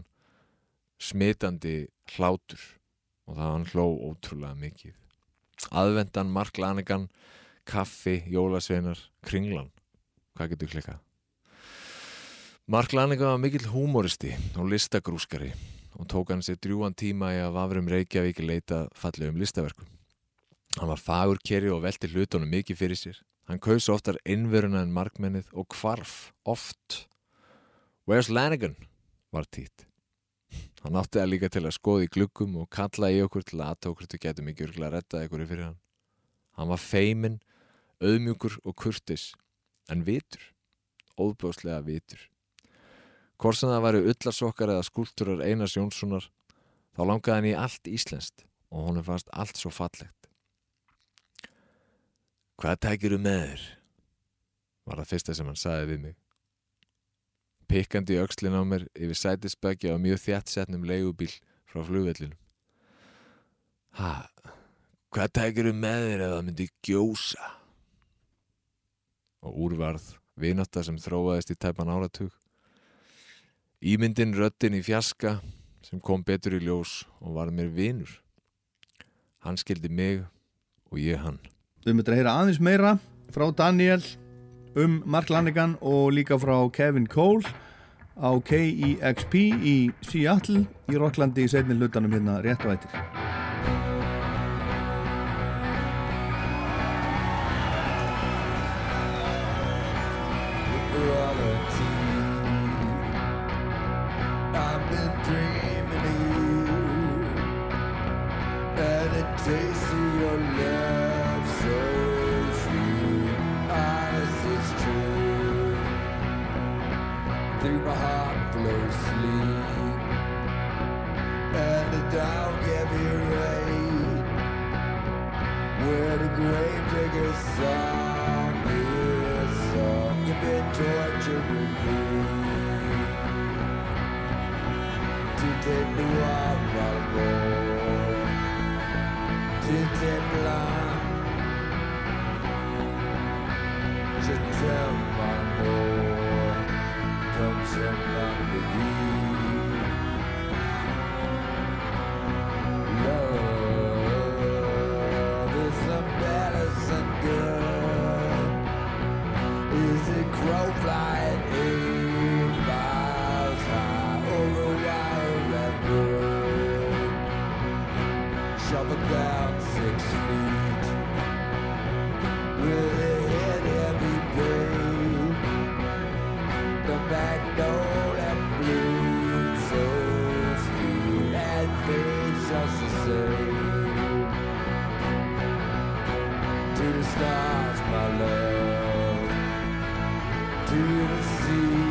smitandi hlátur og það hann hló ótrúlega mikið. Aðvendan, Mark Lanegan, kaffi, jólasveinar, kringlan. Hvað getur klikkað? Mark Lanegan var mikill húmoristi og listagrúskari og tók hann sér drjúan tíma í að vafrum Reykjavík leita fallegum listaverkum. Hann var fagur keri og velti hlutunum mikið fyrir sér. Hann kaus oftar innveruna en markmennið og hvarf oft. Where's Lanigan? var tít. Hann átti það líka til að skoða í gluggum og kalla í okkur til að til getum ekki örgulega að retta ykkur fyrir hann. Hann var feimin, auðmjúkur og kurtis, en vitur, óbjóðslega vitur. Hvort sem það væri ullarsokkar eða skúlturar Einars Jónssonar, þá langaði hann í allt íslenskt og honum fannst allt svo fallegt. Hvað tækiru með þér? var það fyrsta sem hann saði við mig. Pikkandi í öxlin á mér yfir sætisbækja á mjög þjættsetnum leigubíl frá flugvellinum. Ha, hvað tækiru með þér ef það myndi gjósa? Og úrvarð, vinátta sem þróaðist í tæpan áratug. Ímyndin röddin í fjaska sem kom betur í ljós og var mér vinur. Hann skildi mig og ég hann. Við möttum að heyra aðeins meira frá Daniel um Mark Lanigan og líka frá Kevin Cole á KEXP í Seattle í Rocklandi í setni hlutanum hérna rétt og ættir. shouldn't be. Tu t'es noir, pardon. Tu. Stars, my love. To the sea.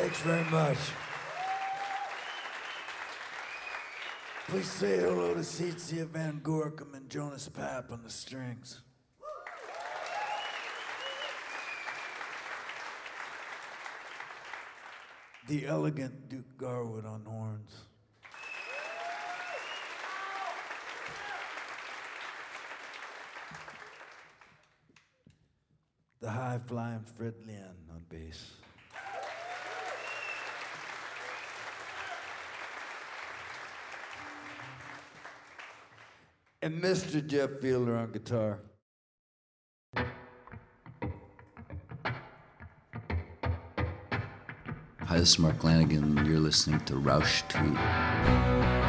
Thanks very much. Please say hello to Cetia Van Gorkum and Jonas Papp on the strings. The elegant Duke Garwood on horns. The high flying Fred Lynn on bass. and Mr. Jeff Fielder on guitar. Hi, this is Mark Lanigan. You're listening to Roush Tweet.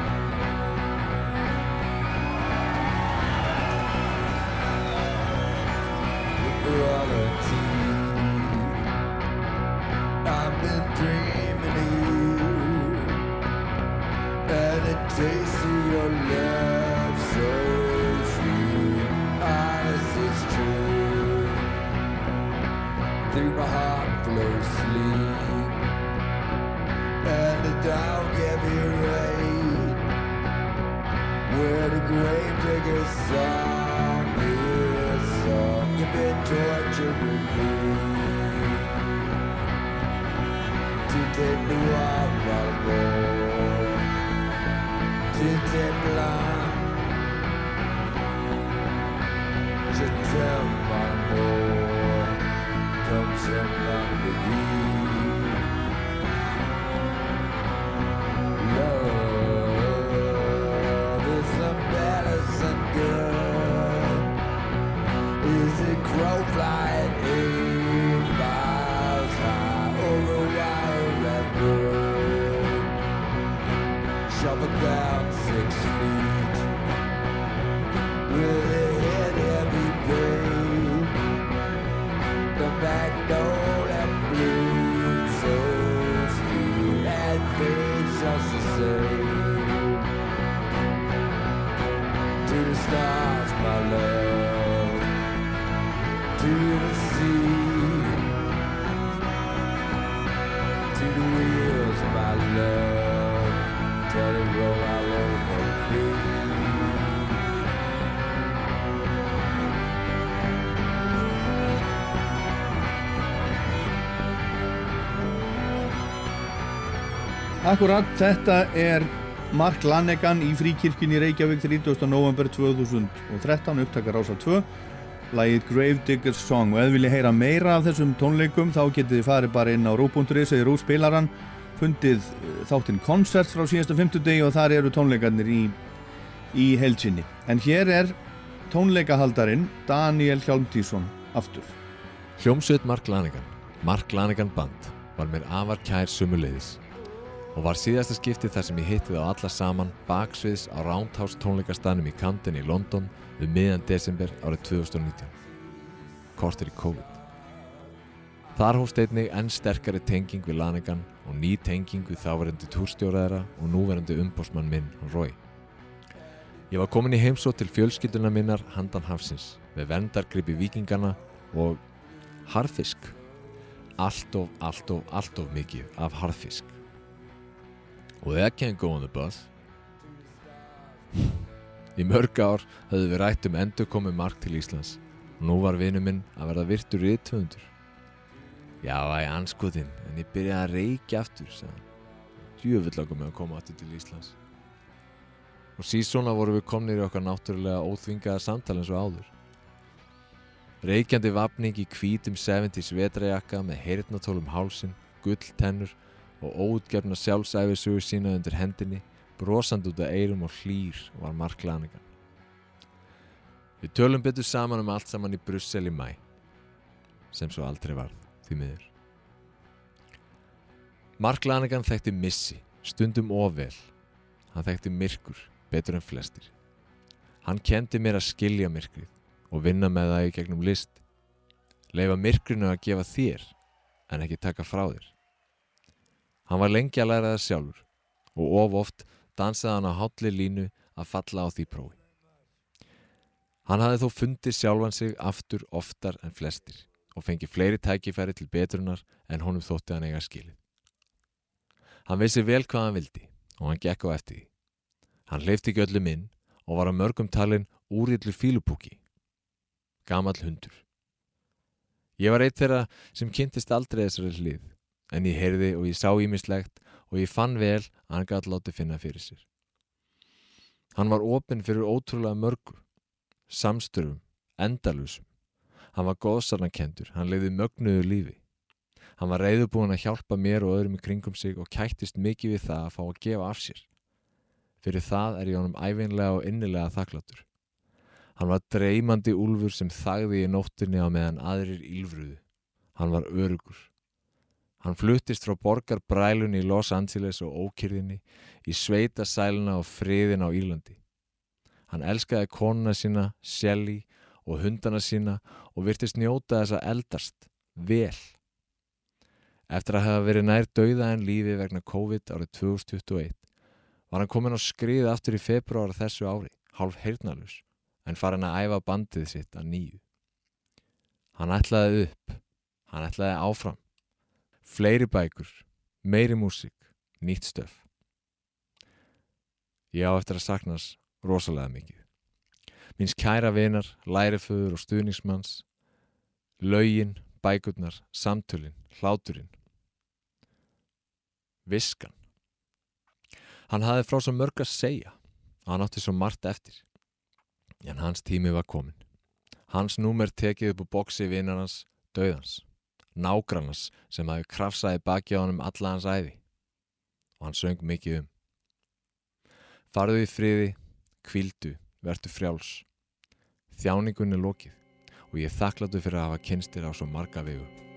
Akkurat, þetta er Mark Lanegan í fríkirkjunni Reykjavík 30. november 2013 upptakar ása 2 lagið Gravedigger's Song. Og ef viljið heyra meira af þessum tónleikum þá getið þið farið bara inn á rú.is eða rúspilaran fundið eh, þáttinn koncert frá síðasta 50 degi og þar eru tónleikarnir í, í heilsinni en hér er tónleikahaldarinn Daniel Hjálmtísson aftur. Hljómsveit Mark Lanegan, Mark Lanegan Band, var mér afar kær sumuleiðis og var síðasta skiptið þar sem ég hitti þá alla saman baksviðs á Roundhouse tónleikastanum í Camden í London við miðan desember árið 2019. Kortir í COVID. Þar hófst einnig enn sterkari tenging við Lanegan og ný tenging við þáverandi túrstjóraðara og núverandi umbósmann minn, Roy. Ég var komin í heimsótt til fjölskylduna minnar handan hafsins með verndargripi vikingana og harfisk. Allt of, allt of, allt of mikið af harfisk. Og that can't go on the bus. Í mörg ár höfðu við rætt um endur komið mark til Íslands og nú var vinnu minn að verða virtur í 200. Já, æ, anskotin, en ég byrjaði að reykja aftur, langar mig að koma aftur til Íslands. Og síðsona voru við komnir í okkar náttúrulega óþvingaða samtal eins og áður. Reykjandi vapning í hvítum 70s vetrajakka með heyrnatólum hálsin, gulltennur og óutgefna sjálfsæfisugur sína undir hendinni, brosand út af eyrum og hlýr var Mark Lanegan. Við tölum betur saman um allt saman í Brussel í mæ, sem svo aldrei varð, því miður. Mark Lanegan þekkti missi, stundum ofvel. Hann þekkti myrkur, betur en flestir. Hann kendi mér að skilja myrkrið og vinna með það í gegnum list. Leifa myrkrinu að gefa þér, en ekki taka frá þér. Hann var lengi að læra það sjálfur og of oft dansaði hann á hálli línu að falla á því prófi. Hann hafði þó fundið sjálfan sig aftur oftar en flestir og fengið fleiri tækifæri til betrunar en honum þótti hann eiga skilið. Hann vissi vel hvað hann vildi og hann gekk á eftir því. Hann hleyfti ekki öllum inn og var á mörgum talin úrillu fílupúki. Gamal hundur. Ég var eitt þeirra sem kynntist aldrei þessari hlið en ég heyrði og ég sá ímislegt og ég fann vel að hann gæti látið finna fyrir sér. Hann var opinn fyrir ótrúlega mörgu, samstörum, endalusum. Hann var góðsarnakendur, hann leiði mögnuðu lífi. Hann var reyðubúin að hjálpa mér og öðrum í kringum sig og kættist mikið við það að fá að gefa af sér. Fyrir það er ég honum æfinlega og innilega þakkláttur. Hann var dreymandi úlfur sem þagði í nóttinni á meðan aðrir ílfruðu. Hann var örugur. Hann fluttist frá borgarbrælunni í Los Angeles og ókyrðinni í sveitasæluna og friðin á Írlandi. Hann elskaði konuna sína, Shelly og hundana sína og virtist njóta þess að eldast, vel. Eftir að hafa verið nær dauða en lífi vegna COVID árið 2021 var hann komin á skrið aftur í februar þessu ári, hálf heyrnalus, en farin að æfa bandið sitt að nýju. Hann ætlaði upp, hann ætlaði áfram. Fleiri bækur, meiri músík, nýtt stöf. Ég á eftir að saknas rosalega mikið. Míns kæra vinar, læriföður og stuðningsmanns, laugin, bækurnar, samtölin, hláturinn. Viskan. Hann hafði frá svo mörg að segja og hann átti svo margt eftir. En hans tími var komin. Hans númer tekið upp á boksi vinnarnas, döðans, nágrannars sem hafi krafsaði baki á honum alla hans æði. Og hann söng mikið um. Farðu í friði, kvildu, verdu frjáls. Þjáningun er lokið og ég þakkláttu fyrir að hafa kynstir á svo marga vegu.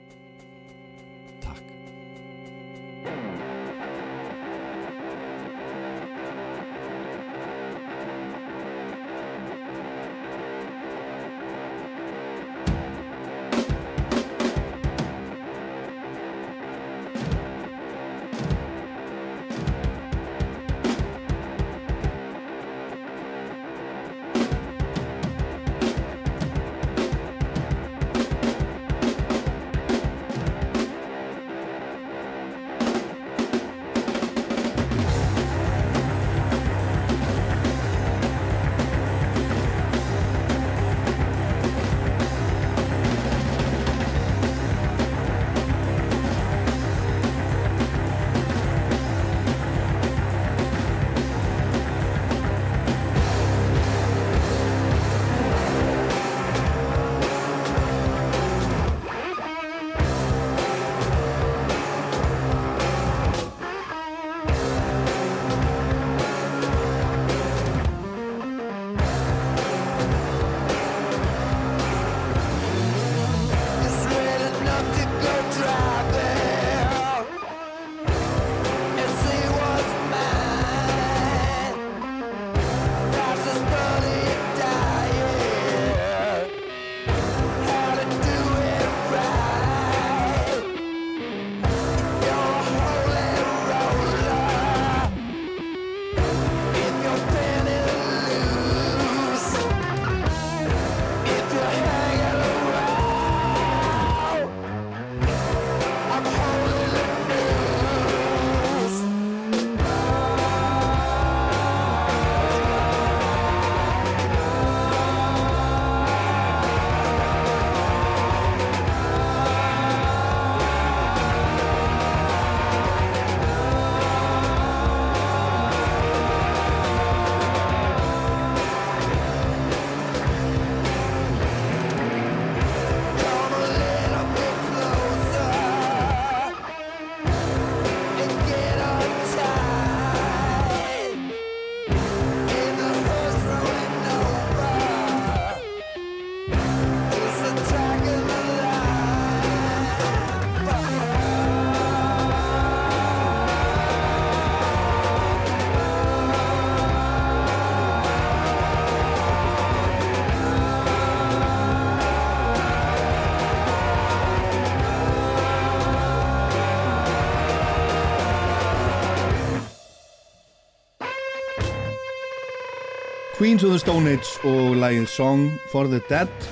Queens of the Stone Age og lagið Song for the Dead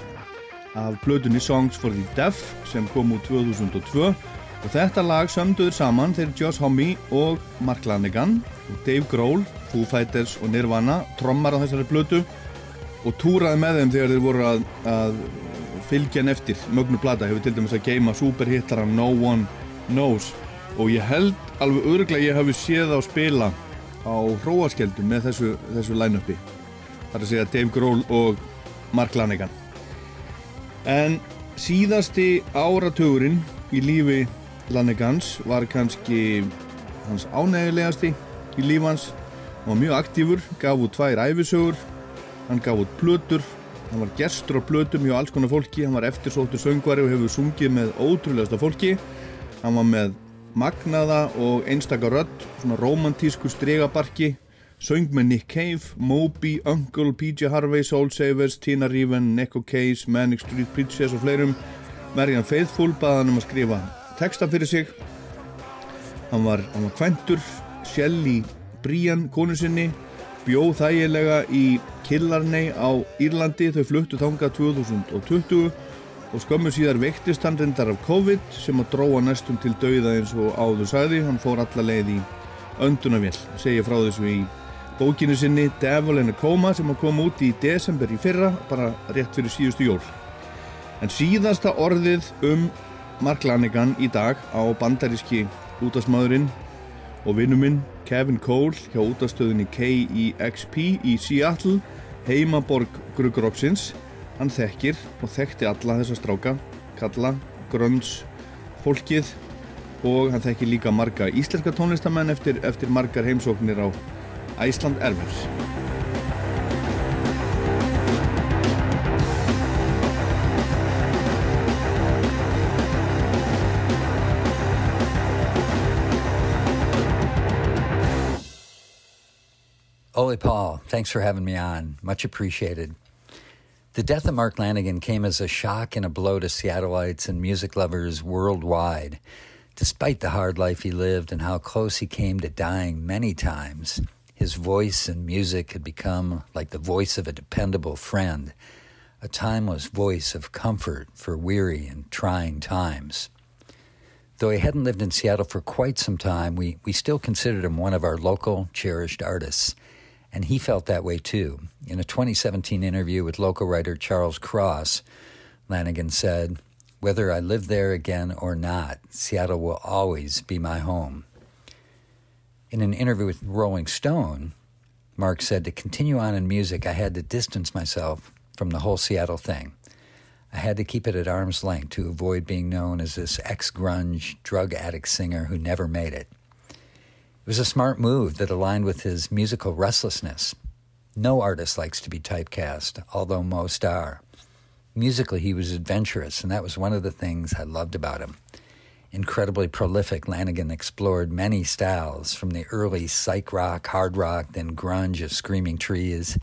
af plötunni Songs for the Deaf sem kom úr 2002 og þetta lag sömduður saman þegar Josh Homme og Mark Lanegan og Dave Grohl, Foo Fighters og Nirvana trommar á þessari plötu og túraði með þeim þegar þeir voru að, að fylgja hann eftir. Mögnu plata hefur til dæmis að geima superhittara No One Knows. Og ég held alveg örglega ég hafi séð á spila á hróaskeldum með þessu, þessu line-upi þar að segja Dave Grohl og Mark Lanegan. En síðasti áratugurinn í lífi Lanegans var kannski hans ánægilegasti í líf hans. Hann var mjög aktífur, gaf út tvær æfisögur hann gaf út plötur hann var gestur á plötum hjá alls konar fólki hann var eftirsóttur söngvari og hefur sungið með ótrúlegasta fólki. Hann var með magnaða og einstaka rödd, svona romantísku stregabarki, söng með Nick Cave, Moby, Uncle, PJ Harvey, Soul Savers, Tina Riven, Neko Case, Manic Street Preachers og fleirum. Marian Faithfull baði hann um að skrifa texta fyrir sig. Hann var, hann var kventur, Shelley Brian, konu sinni, bjóð þægilega í Killarney á Írlandi, þau fluttu þangað 2020 og skömmu síðar veiktist hann reyndar af COVID sem að dróa næstum til dauða eins og áður sagði, hann fór alla leið í öndunavél, segja frá þessu í bókinu sinni Devil in a Coma sem að koma út í desember í fyrra, bara rétt fyrir síðustu jól. En síðasta orðið um Mark Lanigan í dag á bandaríski útasmaðurinn og vinnuminn Kevin Cole hjá útastöðinni KEXP í Seattle, heimaborg Grugrópsins. Hann þekkir og þekkti alla þessa stráka, kalla, grönns, fólkið og hann þekkir líka marga íslenska tónlistamenn eftir, eftir margar heimsóknir á Æsland Erfers. Ole Paul, thanks for having me on. Much appreciated. The death of Mark Lanigan came as a shock and a blow to Seattleites and music lovers worldwide. Despite the hard life he lived and how close he came to dying many times, his voice and music had become like the voice of a dependable friend, a timeless voice of comfort for weary and trying times. Though he hadn't lived in Seattle for quite some time, we, we still considered him one of our local, cherished artists. And he felt that way too. In a 2017 interview with local writer Charles Cross, Lanigan said, Whether I live there again or not, Seattle will always be my home. In an interview with Rolling Stone, Mark said, To continue on in music, I had to distance myself from the whole Seattle thing. I had to keep it at arm's length to avoid being known as this ex grunge drug addict singer who never made it. It was a smart move that aligned with his musical restlessness. No artist likes to be typecast, although most are. Musically, he was adventurous, and that was one of the things I loved about him. Incredibly prolific, Lanigan explored many styles, from the early psych rock, hard rock, then grunge of Screaming Trees,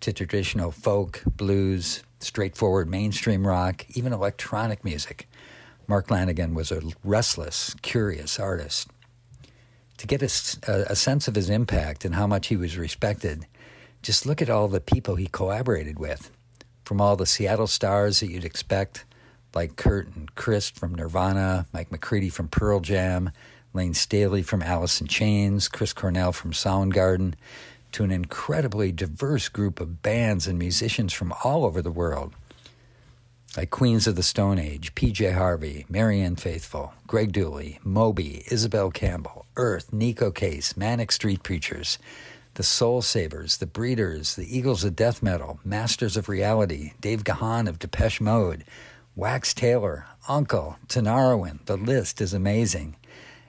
to traditional folk, blues, straightforward mainstream rock, even electronic music. Mark Lanigan was a restless, curious artist to get a, a, sense of his impact and how much he was respected, just look at all the people he collaborated with. From all the Seattle stars that you'd expect, like Kurt and Chris from Nirvana, Mike McCready from Pearl Jam, Lane Staley from Alice in Chains, Chris Cornell from Soundgarden, to an incredibly diverse group of bands and musicians from all over the world. Like Queens of the Stone Age, PJ Harvey, Marianne Faithful, Greg Dooley, Moby, Isabel Campbell, Earth, Nico Case, Manic Street Preachers, the Soul Savers, the Breeders, the Eagles of Death Metal, Masters of Reality, Dave Gahan of Depeche Mode, Wax Taylor, Uncle, Tanarwin. The list is amazing.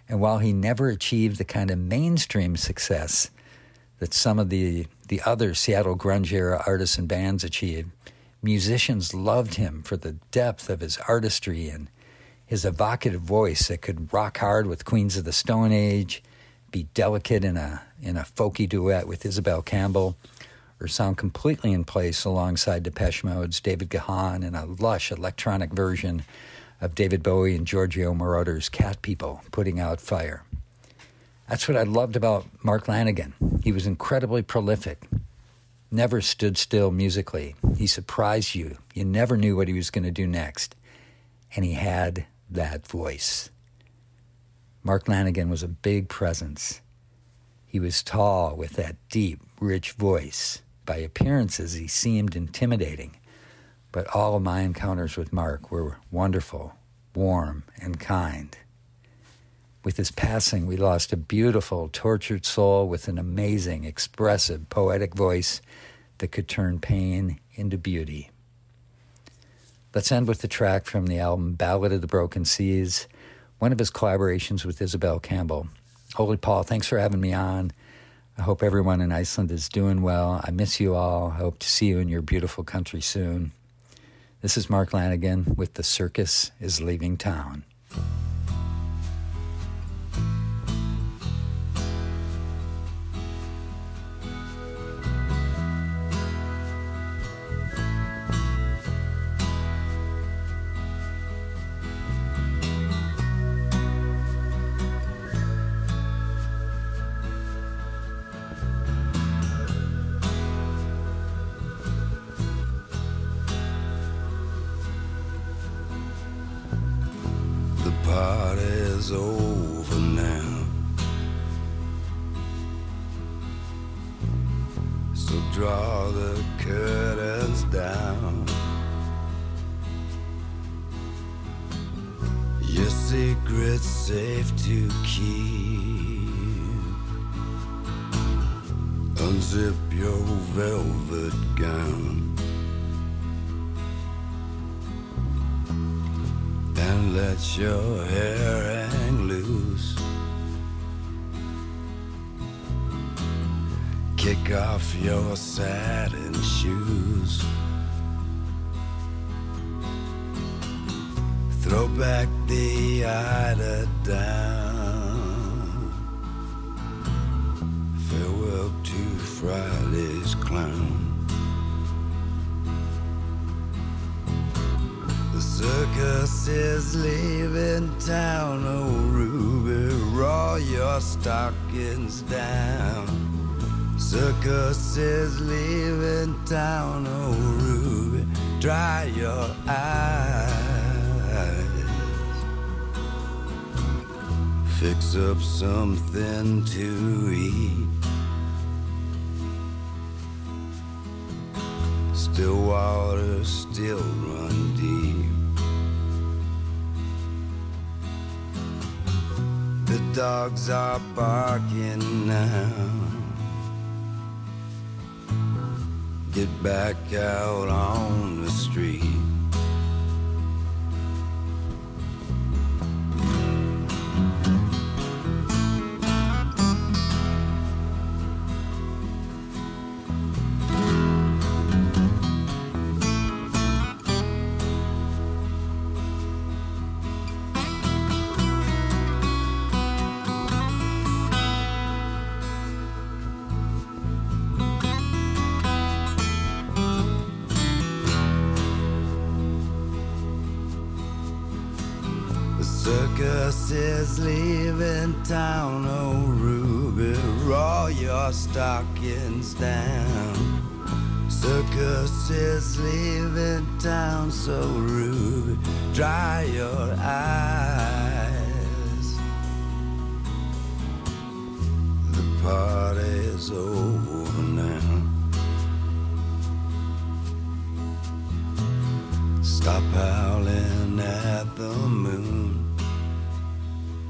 And while he never achieved the kind of mainstream success that some of the, the other Seattle grunge era artists and bands achieved, musicians loved him for the depth of his artistry and his evocative voice that could rock hard with Queens of the Stone Age, be delicate in a in a folky duet with Isabel Campbell, or sound completely in place alongside Depeche Mode's David Gahan in a lush electronic version of David Bowie and Giorgio Moroder's Cat People putting out fire. That's what I loved about Mark Lanigan. He was incredibly prolific never stood still musically. He surprised you. You never knew what he was going to do next. And he had that voice. Mark Lanigan was a big presence. He was tall with that deep, rich voice. By appearances, he seemed intimidating. But all of my encounters with Mark were wonderful, warm, and kind. With his passing, we lost a beautiful, tortured soul with an amazing, expressive, poetic voice that could turn pain into beauty. Let's end with the track from the album Ballad of the Broken Seas, one of his collaborations with Isabel Campbell. Holy Paul, thanks for having me on. I hope everyone in Iceland is doing well. I miss you all. I hope to see you in your beautiful country soon. This is Mark Lanigan with The Circus is Leaving Town. Down. Farewell to Friday's clown. The circus is leaving town, oh Ruby, roll your stockings down. Circus is leaving town, oh Ruby, dry your eyes. Fix up something to eat. Still water, still run deep. The dogs are barking now. Get back out on the street. Is leaving town, oh Ruby, roll your stockings down. Circus is leaving town, so Ruby, dry your eyes. The party's over now. Stop howling at the moon.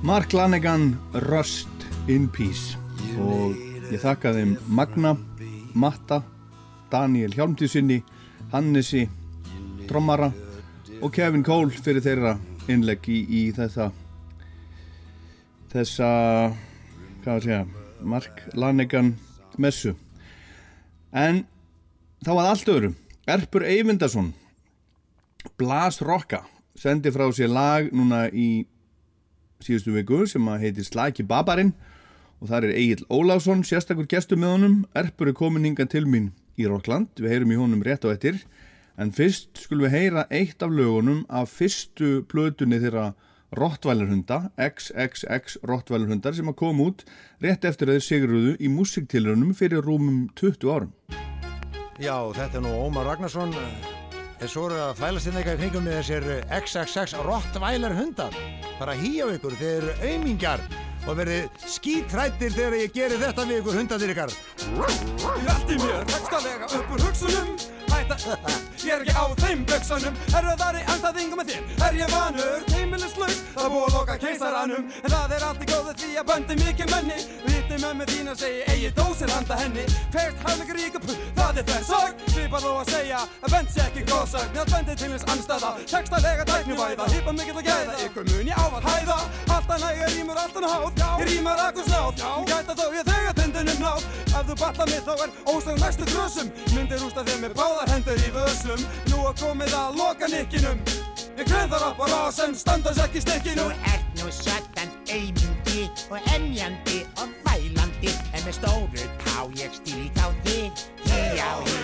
Mark Lanegan, Rust in Peace. Og ég þakka þeim Magna, Matta, Daniel Hjálmtíðsynni, Hannesi, Trommara og Kevin Cole fyrir þeirra innlegg í, í þessa þessa hvað að segja Mark Lanegan messu. En þá að allt öðru. Erpur Eyvindarsson Blas Rocka sendi frá sér lag núna í síðustu viku sem að heitir Slaki Babarinn og þar er Egil Óláfsson sérstakur gestur með honum. Erpur er komin hinga til mín í Rockland við heyrum í honum rétt á ettir en fyrst skulum við heyra eitt af lögunum af fyrstu plötunni þeirra Rottvælarhunda XXX Rottvælarhundar sem að koma út rétt eftir að þeir sigruðu í músiktilrunum fyrir rúmum 20 árum. Já, þetta er nú Ómar Ragnarsson en svo eru að fælast inn eitthvað í kringum með þessir XXX Rottweiler hundar. Bara hí á ykkur, þeir eru aumingjar og verið skítrættir þegar ég geri þetta við ykkur hundandir ykkar. Ég velti mér textalega upp úr hugsunum Hætta, ég er ekki á þeim buksunum Erfiðari anstæðingum með þér. Er ég vanur, heimilislaus Það búið að loka keisaranum. En það er allt í góðu því að böndi mikið menni. Viti með þín að segja Eigi dósir handa henni. Hvert haflegur ríka puh, það er þær sorg. Svipar þó að segja að bend sé ekki góðsögn Með að bendi til hins anstæða Textalega tæknivæða Hýpa mikill að gæða. Ykkur mun ég ávat hæða. Alltaf nægir þegar tindunum náð Ef þú batla mig þá er ósögn næstu grössum Myndir rústa þér með báðar hendur í vössum Nú er komið að loka nikkinum. Ég kreð þar upp á rá sem standast ekki stikkinu Þú ert nú satan aumingi og emjandi og vælandi En með stóru tá ég stík á þig Híjá, híjá, híjá,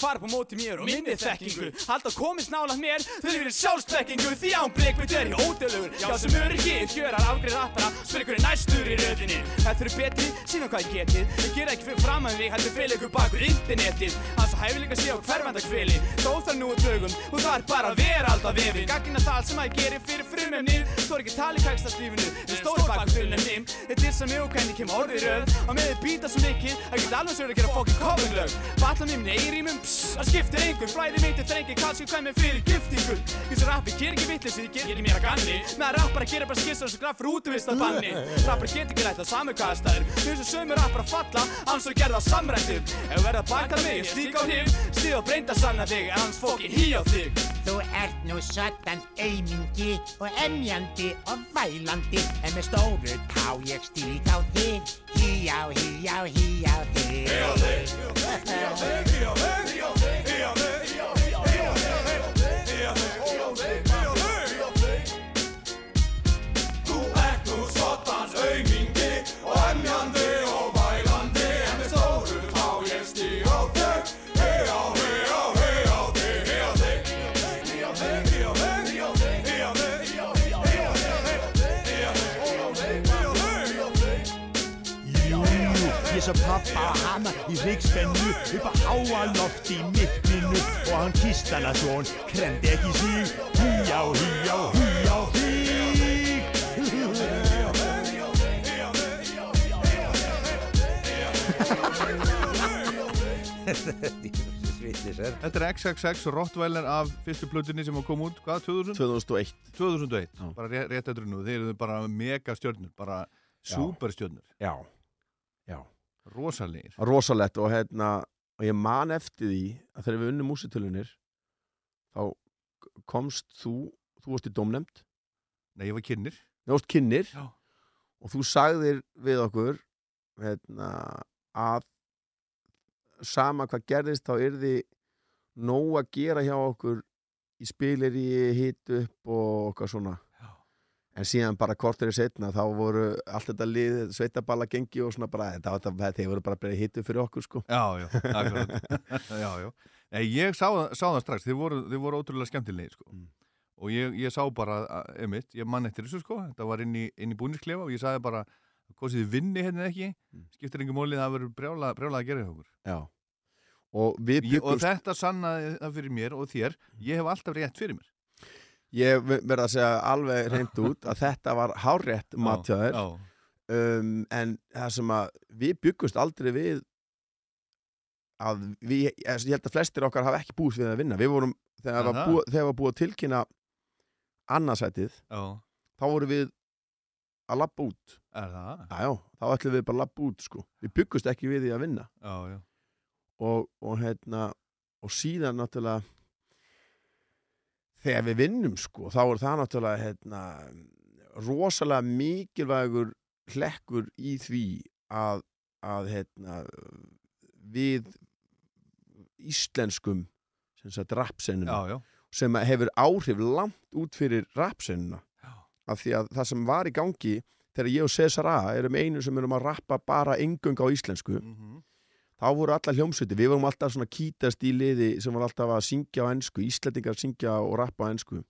Fara på móti mér og minni þekkingu. Halda komist nálaðt mér, þau eru sjálfsbekkingu Því án breykmynd er ég ódölugur Já sem öryggi, gjörar afgreið rappara Spyrir hverju næstur í röðinni. Þetta eru betri, sínum hvað ég getið Ég gera ekki fyrir fram að því, heldur ykkur bakur internetið. Hans og hæfileika sé á hverfanda kveli Þó þar nú er dögum, og það er bara að vera alltaf vefin Gaggina það sem að gerir fyrir frumefnir Þú er ekki tali kækstastífinu, en stóri bakur fjölnefnim Þetta er sem ég og hvernig kem orðið röð. Og með þið býta svo mikið, að get alveg sér að gera fokkin coverlög Batla mér eirímum, pss, það skiptir einhver Flæði mitt er þrengi, kannski með fyrir giftingur Þessi rappi ger ekki vitleysi, ger ekki mér að ganni Með að rappar að gera bara skissar og svo graf fyrir útvist að banni. Rappar get ekki lætt að samukastæður Þessu sömur rappar að falla, annars þú gerða samrættum Ef verða að baka mig, ég slík á hif Stíð og breynda sanna þig, en hans fokkin hí á þig. Þú ert nú soddan aumingi og emjandi og vælandi. En með stóru tá ég stík á þig hee yow, hee yow, hee yow, hee. kysser pappa ham í riksvennu upp á háaloft í mittinu og hann kýst hann að svon kremdi ekki síg híjá, híjá, híjá, híg Þetta er XXX Rottweiler af fyrstu plutinni sem kom út, hvað, 2000? 2001 2001, Já. bara rétt eftir nú, þeir eru bara megastjörnur, bara superstjörnur. Já. Rosalegir Rosalegt og hérna og ég man eftir því að þegar við unnum músitölunir þá komst þú þú varst í domnemnd Nei, ég var kynir Þú varst kynir Já. og þú sagðir við okkur hérna, að sama hvað gerðist þá yrði nóg að gera hjá okkur í spileri, hit upp og okkar svona. En síðan bara kortir í setna þá voru allt þetta lið, sveitaballa gengi og svona bara, þetta, þeir voru bara bara hitu fyrir okkur sko. Já, já, akkurat. Já, já. Nei, ég sá, það- sá það strax, þið voru, þið voru ótrúlega skemmtilegi sko. Mm. og ég, ég sá bara, að- einmitt, ég mann eftir þessu sko, þetta var inn í, í búnisklefa og ég sagði bara, hvað þið vinni hérna ekki, Mm. skiptir engin móli það verður brjála, brjála að gera hjá okkur. Já. Og við ég, og þetta sannaði það fyrir mér og þér, ég hef alltaf rétt fyrir mér Ég verð að segja alveg reynd út að þetta var hárétt matjaður um, en það sem að við byggust aldrei við að við, ég held að flestir okkar hafa ekki búist við að vinna. Við vorum, þegar var Aha. búið, var búið að tilkynna annarsætið þá vorum við að labba út. Það? já, þá ætlum við bara að labba út sko. við byggust ekki við því að vinna. Já, já. Og, og hérna og síðan náttúrulega þegar við vinnum sko, þá er það náttúrulega hérna, rosalega mikilvægur hlekkur í því að, að hérna, við íslenskum sem sagt rapsennuna Já, já, sem hefur áhrif langt út fyrir rapsennuna. Af því að það sem var í gangi þegar ég og Cesar A erum einu sem erum að rappa bara engung á íslensku. Mhm. Þá voru alla hljómsveiti, við vorum alltaf svona kítast í liði sem var alltaf að syngja á ennsku Íslendingar syngja og rappa á ennsku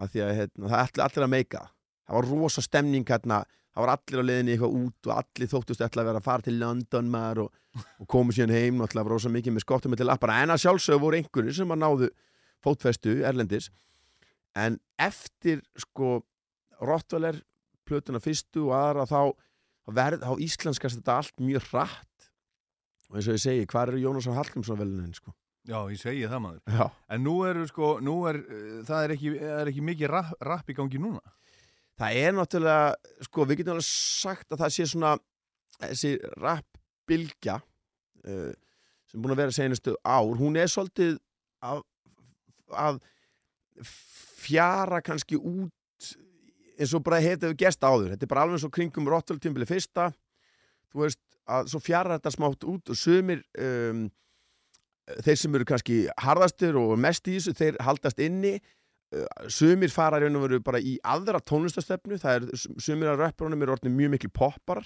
af því að hérna, það ætli allir að meika. Það var rosa stemning hérna það var allir á leiðinni eitthvað út og allir þóttust ætla að vera að fara til London maður og, og komu síðan heim og alltaf rosa mikið með skottum til lappara en að sjálfsögðu voru einhverju sem að náðu fótfestu erlendis. En eftir sko Rottweiler, plötuna fyrstu og aðra þá, þá, þá íslenskast þetta allt mjög hratt og eins og ég segi, hvað eru Jónasson Hallgrímsson velunin sko? já, ég segi það maður. Já. En nú er, sko, nú er, uh, það er ekki, er ekki mikið rapp, rapp í gangi núna? Það er náttúrulega, sko, við getum alveg sagt að það sé svona þessi rappbylgja uh, sem er búin að vera senastu ár, hún er svolítið að, að fjara kannski út eins og bara hefði gerst áður. Þetta er bara alveg eins og kringum Rottwell-tímbili fyrsta. Þú veist að svo fjara þetta smátt út og sumir um, þeir sem eru kannski harðastir og mest í þessu, þeir haldast inni uh, sumir fara raun og veru bara í aðra tónlistastefnu, það er sumir af röpprunum eru orðin mjög miklu poppar.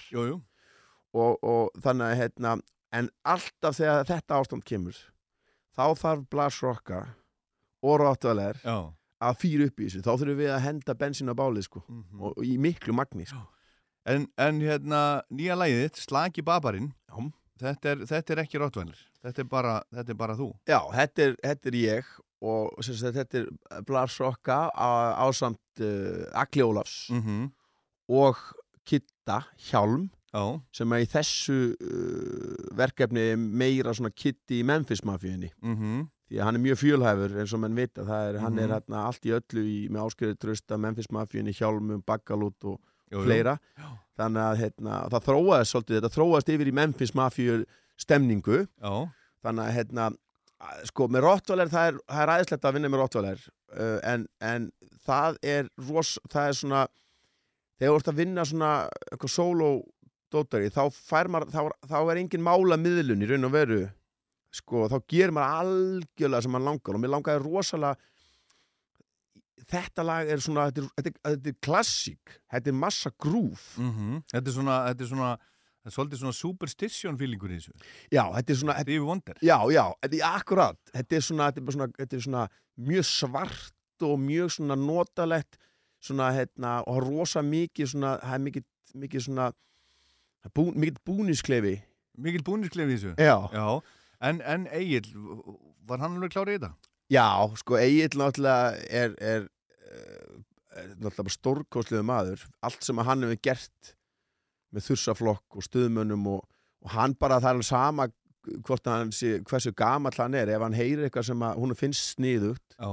Og, og þannig að hérna, en alltaf þegar þetta ástand kemur þá þarf Blas Rocka og Já. að fýra upp í þessu þá þurfum við að henda bensin á bálið sko Mhm. og, og í miklu magni sko. En, en hérna, nýja lagið þitt, Slaki Babarinn þetta er, þetta er ekki Rottweiler. Þetta bara, þetta er bara þú. Já, þetta er, þetta er ég og sagt, þetta er á- ásamt uh, Agli Ólafs. Mhm. og Kitta Hjálm Já. sem er í þessu uh, verkefni er meira svona Kitti í Memphis mafíunni. Mhm. því að hann er mjög fjölhæfur eins og menn vita. Er, hann er hérna allt í öllu í, með áskriði trösta Memphis mafíunni, Hjálmum, Baggalút og Jú, jú. fleira þannig að hérna, það þróaðist svolítið, þetta þróaðist yfir í Memphis mafíu stemningu Já. þannig að hérna sko með Rottweiler það er, það er aðeinslegt að vinna með Rottweiler uh, en, en það er ros, það er svona þegar þú ert að vinna svona eitthvað solo dótari þá þá, þá er engin mála miðlun í raun og veru sko þá gerir maður algjörlega sem maður langar og mér langaði rosalega þetta lag er svona þetta er, þetta er, þetta er klassík þetta er massa grúf Mhm. Þetta er svona, þetta er svona það er svolítið svona superstition feelingur í þessu Já, þetta er svona Stevie Wonder Já, já, þetta er akkurat Þetta er svona, þetta er svona, þetta er svona mjög svart og mjög svona notalegt svona, hérna, og rosa mikið svona, það er mikið, mikið svona bú, mikið búnisklefi Mikil búnisklefi í þessu Já. En, en Egil, var hann alveg klárið í þetta? Já, sko, Egil náttúrulega er, er náttúrulega bara stórkostliðu maður. Allt sem að hann hefur gert með þursaflokk og stuðmönnum og, og hann bara, það er alveg sama hvort hann sé, hversu gamall hann er. Ef hann heyrir eitthvað sem að hún finnst sniðugt Já.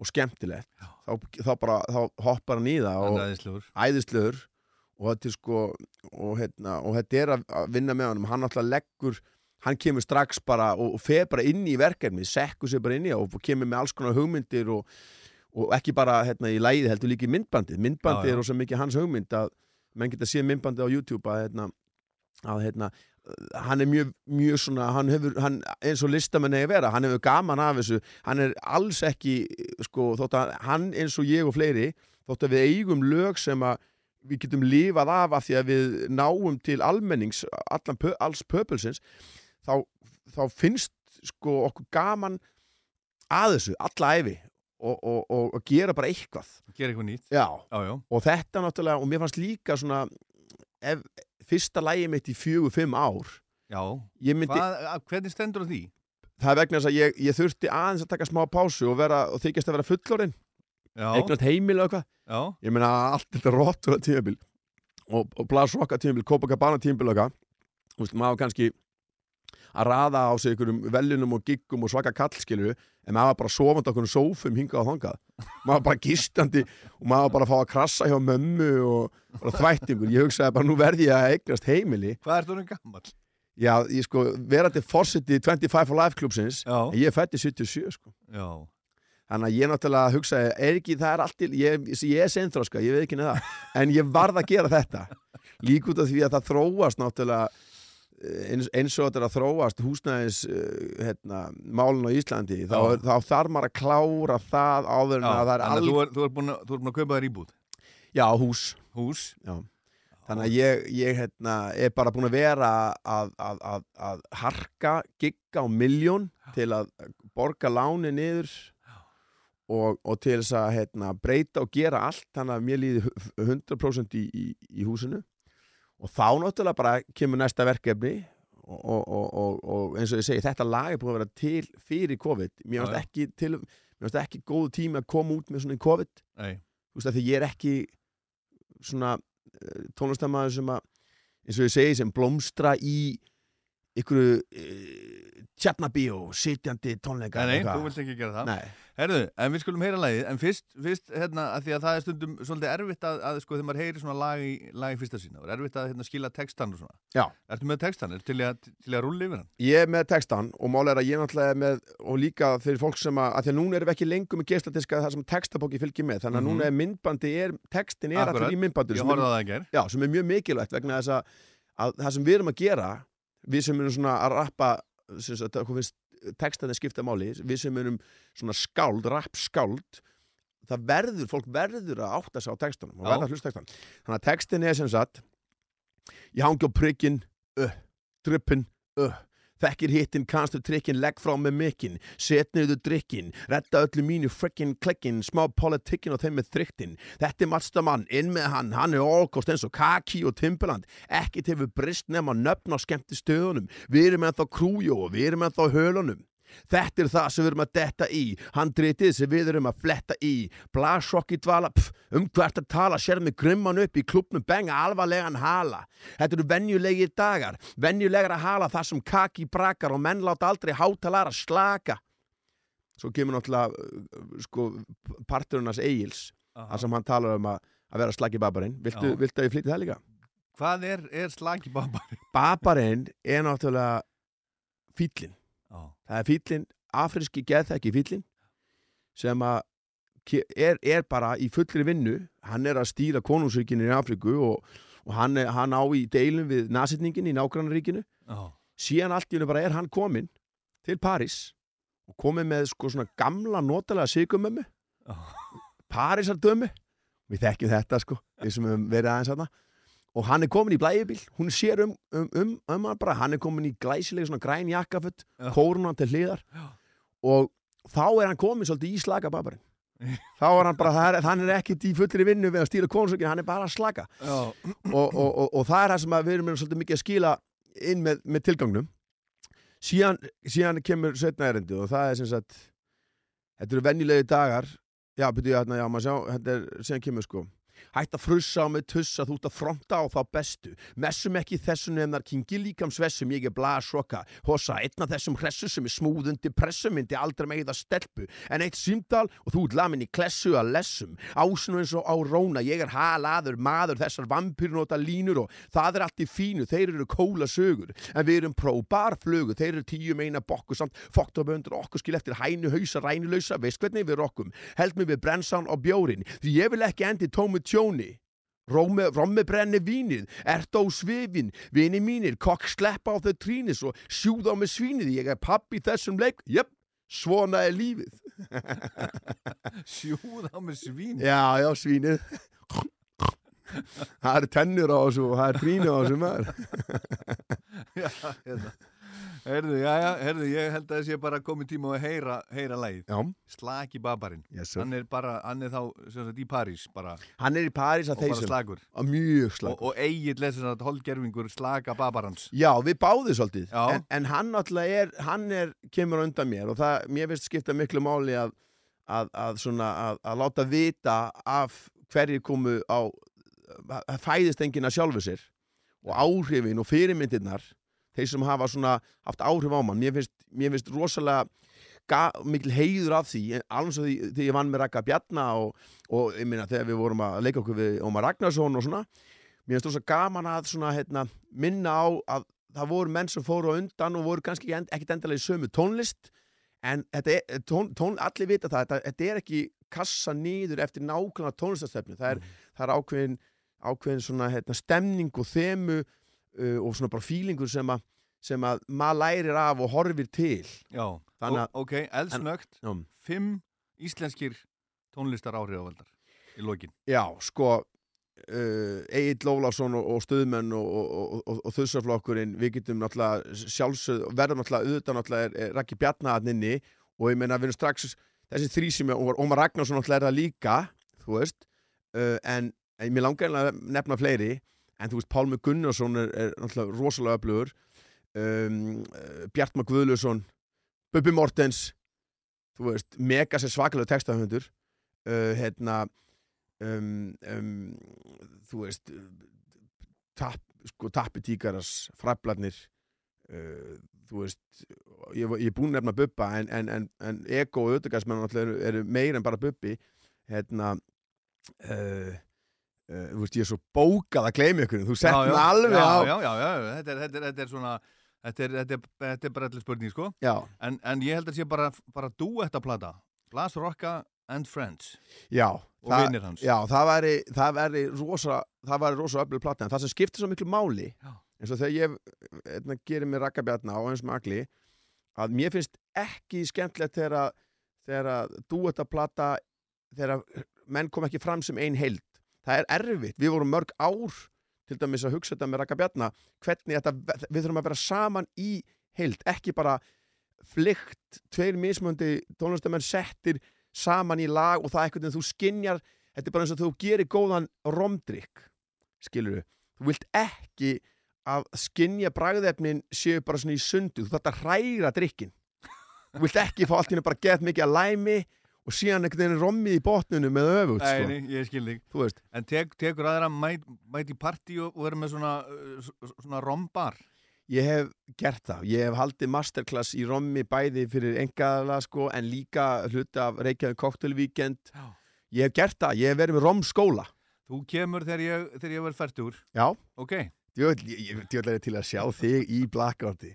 og skemmtilegt þá, þá bara, þá hoppar hann í það Hann og, æðislegur. æðislegur. Og þetta er sko og, hérna, og þetta er að, vinna með honum. Hann alltaf leggur hann kemur strax bara og, og fer bara inn í verkefni sekkur sér bara inn í og kemur með alls konar hugmyndir og, og ekki bara hérna, í læði heldur líka í myndbandið. Myndbandið Já, já. er rosa mikið hans hugmynd að menn geta séð myndbandið á YouTube að, hérna, að hérna, hann er mjög, mjög svona hann hefur, hann, eins og listamenn að vera hann hefur gaman af þessu. Hann er alls ekki, sko, þótt að hann eins og ég og fleiri, þótt að við eigum lög sem að við getum lifað af af því að við náum til almennings allan, alls pöpulsins þá, þá finnst sko okkur gaman að þessu, alla æfi og, og, og, og gera bara eitthvað. Gera eitthvað nýtt. Já. Já, já. og þetta náttúrulega, og mér fannst líka svona ef, fyrsta lægi mitt í fjögur, fimm ár myndi- Hvað, að- hvernig stendur því? það er vegna þess að ég, ég þurfti aðeins að taka smá pásu og, vera, og þykjast að vera fullorinn eignast heimil og eitthvað. Ég meina allt þetta róttur að tímabil og, Blasrocka tímabil, Copacabana tímabil og eitthvað. Maður kannski að raða á sig einhverjum veljunum og giggum og svaka kallskilu en maður var bara sofandi okkur sófum hingað og þangað. Maður var bara gistandi og maður var bara að fá að krassa hjá mömmu og bara þvættingur, ég hugsaði bara nú verði ég að eignast heimili. Hvað er það gammal? Já, ég sko, verandi fórseti 25 for Life klubsins en ég fætt í 77 sko. Já. Þannig að ég náttúrulega hugsaði, er ekki, það er allt til, ég, ég er seinþróska, ég veit ekki neða en ég varð að gera þetta. Lík út af því að það þróast náttúrulega eins, eins og þetta er að þróast húsnæðis uh, hérna, málun á Íslandi þá, er, þá þarf maður að klára það áður en að það er að alg... þú er, þú er búin er búin að kaupa þér íbúð? Já, hús. Hús? Já. Þannig að ég, ég hérna, er bara búin að vera að, að, að, að harka, gigga á miljón til að borga láni niður og, og til þess að hérna, breyta og gera allt þannig að mér líði hu- 100% í, í, í húsinu og þá náttúrulega bara kemur næsta verkefni og, og, og, og, eins og ég segi þetta lag er búin að vera til fyrir COVID. Mér finnst ekki, ekki góð tími að koma út með svona í COVID. Nei. þú veist að því ég er ekki svona uh, tónlistamæður sem að eins og ég segi sem blómstra í ykkur uh, tjarnabíó, sitjandi tónleika Nei, þú vilt ekki gera það Nei. Herðu, en við skulum heyra lagið En fyrst, fyrst hérna, að því að það er stundum svolítið erfitt að, að sko, þegar maður heyri svona lag í, lag í fyrsta sína Það er erfitt að hérna, skila textan og svona Já. Ertu með textan? Er til að, til að rúlla yfir hann? Ég er með textan og mál er að ég náttúrulega er með og líka fyrir fólk sem að, að því að núna erum við ekki lengur með geisladiska þar sem textabóki fylgir með þannig að Mhm. núna er myndbandi, er, textin er Akkurat. allir í myndbandi í gær. Já, sem er mjög mikilvægt vegna þess að, að það sem við erum að gera við sem erum svona að rappa sem sagt, hvað finnst textaði skipta máli við sem erum svona skáld, rapp skáld það verður, fólk verður að átta sig á textunum og verða textunum þannig að textin er sem sagt ég hangi á prikkin, uh, drippin, uh Þekkir hittin, kannstu trikkin, legg frá með mikkin Set niður drikkin, redda öllu mínu frikkin klikkin, smá politikkin og þeim með þryktin. Þetta er matstamann, inn með hann, hann er allkost eins og Kaki og Timberland Ekkert hefur brist nema nöfn á skemmti stöðunum Við erum ennþá krújó og við erum ennþá hölunum Þetta er það sem við erum að detta í. Handritið sem við erum að fletta í. Blasokki dvala, pff, um hvert að tala Sér mig grimman upp í klubnum Benga alvarlegan hala. Þetta eru venjulegir dagar. Venjulegar að hala það sem kaki brakar Og menn láta aldrei hátalara slaka. Svo kemur náttúrulega sko, Egils Aha. þar sem hann talar um að, að vera slagi babarinn Viltu, að ég flytti það líka? Hvað er, er slagi babari? Babarinn er náttúrulega fýllin Já. það er fýllin, afríski geðþekki fýllin sem að er, er bara í fullri vinnu. Hann er að stýra konungsríkinu í Afríku og, og hann, er, hann á í deilum við nasetningin í nágrannaríkinu. Já. síðan allt í hennu bara er hann komin til París og komið með sko svona gamla notalega sigumömmu Parísardömu við þekkjum þetta sko, við sem höfum verið aðeins þarna og hann er komin í blæjubíl hún sér um, um, um, um hann bara hann er komin í glæsileg svona græn jakkafutt Já. kórunan til hliðar. Og þá er hann komin svolítið í slaka babarinn þá er hann bara, er, hann er ekkit í fullri vinnu við að stýra konungsökin, hann er bara að slaka. Já. og, og, og, og það er það sem að við erum svolítið mikið að skila inn með, með tilgangnum. Síðan, síðan kemur setna erindi og það er sem sagt þetta eru venjulegi dagar. Já, byrju, hérna, já, maður sjá, þetta er síðan kemur sko Hætt að frussa á mig tussa, þú ert að fronta á þá bestu. Messum ekki þessu nefnar kingi líkam svessum, ég er blasokka. Hossa, einn af þessum hressu sem er smúðundi pressu myndi aldrei með það stelpu. En eitt símdal og þú ert lamin í klessu að lessum. Ásinu eins og á róna, ég er halaður maður, þessar vampyrnóta línur og það er allt í fínu, þeir eru kóla sögur. En við erum próbar flugu, þeir eru tíu meina bokku samt, fokkt á böndur okkur skil eftir hænu hausa rænulausa, veist hvernig við rokkum. Held mig við brennsán og bjórin, því ég vil ekki endi tómu tjóni. Rómi, rommi brenni vínið, ert á svifin, vini mínir, kokk sleppa á þau trínis og sjúða á mig svínið, ég er pappi þessum leik, jöp, svona er lífið. Sjúð á með svín Já, já, svínið. Það eru tennur á þessu og það er trínu á þessu maður. Já, hérna Herðu, já, já, herðu, ég held að það sé bara komið tíma að heyra, heyra lagið Já. Slaki babarinn Yes, sir. Hann er bara, hann er þá sem sagt, í París bara Hann er í París að Og bara slagur Að mjög slagur. Og, og eigið lesur þetta holdgerfingur slaka babarans Já, við báðum svolítið Já. en, en hann náttúrulega er, hann er kemur undan mér og það, mér finnst skipta miklu máli að, að, að, svona, að, að láta vita af hverjir komu á að fæðist enginn að sjálfu sér og áhrifin og fyrirmyndirnar þeir sem hafa svona haft áhrif á mann. Mér finnst, mér finnst rosalega ga, mikil heiður af því alveg því, því ég vann með Raka Bjarna og, og ég minna þegar við vorum að leika okkur við Ómar Ragnarsson og svona mér finnst rosa gaman að svona, hérna, minna á að það voru menn sem fóru á undan og voru kannski ekki end- ekkit endilega í sömu tónlist en er, tón, tón, allir vita það þetta, þetta er ekki kassa nýður eftir nákvæmlega tónlistastefnu það er, það er ákveðin, ákveðin svona, hérna, stemning og þemu uh, og svona bara fílingur sem að sem að maður lærir af og horfir til. Já, Þannig Ó, ok, eldsnögt. Fimm íslenskir tónlistar áhrifavaldar í lokin. Já, sko uh, Egil Ólafsson og, og stuðmenn og, og, og, og þussaflokkurinn við getum náttúrulega sjálfsögð verðum náttúrulega auðvitað náttúrulega er, er Raki Bjarnaðninni og ég meina við erum strax þessi þrý sem er, og Ómar Ragnarsson náttúrulega er það líka þú veist uh, en, en mér langar að nefna fleiri en þú veist Pálmi Gunnarsson er, er náttúrulega rosalega öflugur. Um, uh, Bjartmar Guðlusson Bubbi Mortens þú veist, mega sér svakalega textahöndur uh, hérna um, um, þú veist tap, sko, tappi tíkaras frablarnir uh, þú veist ég, er búinn að nefna Bubba en, en, en, en ego og auðvitaðsmenn eru, meira en bara Bubbi. Hérna Uh, þú veist, ég er svo bókað að gleyma ykkur. Þú sett já, alveg já, á Já, já, já, þetta er, þetta er, þetta er svona Þetta er, þetta er, þetta er bara allir spurning, sko. En, en ég held að sé bara, bara duetta plata Blas Rocka and Friends. Já, Og vinir hans. Já, það væri, það væri rosa það væri rosa öflug plata. En það sem skiptir svo miklu máli Já. eins og þegar ég hérna, gerir mér rakkabjarna og eins með agli að mér finnst ekki skemmtilegt þegar að að duetta plata þegar að menn kom ekki fram sem ein heild það er erfitt, við vorum mörg ár til dæmis að hugsa þetta með Raka Bjarna hvernig þetta, við þurfum að vera saman í heild, ekki bara flykt, tveir mismöndi tónlistamenn settir saman í lag og það er eitthvað en þú skinjar þetta er bara eins og þú gerir góðan romdrykk skilur þú vilt ekki að skinja bragðefnin séu bara svona í sundu þú þarft að hræra drykkin þú vilt ekki fá allt henni bara gett mikið að læmi og síðan einhvern veginn rommið í botnunum með öfut sko. nei, ég skil þig. Þú veist. En tek, tekur aðra mæt, mæt partí og, vera með svona, uh, svona rombar? Ég hef gert það, ég hef haldið masterclass í rommi bæði fyrir engaðala sko, en líka hluti af Reykjavík Cocktail Weekend. Ég hef gert það, ég hef verið með romskóla. Þú kemur þegar ég, þegar ég verð færtur Já. Ok. Er ég til að sjá þig í Blackouti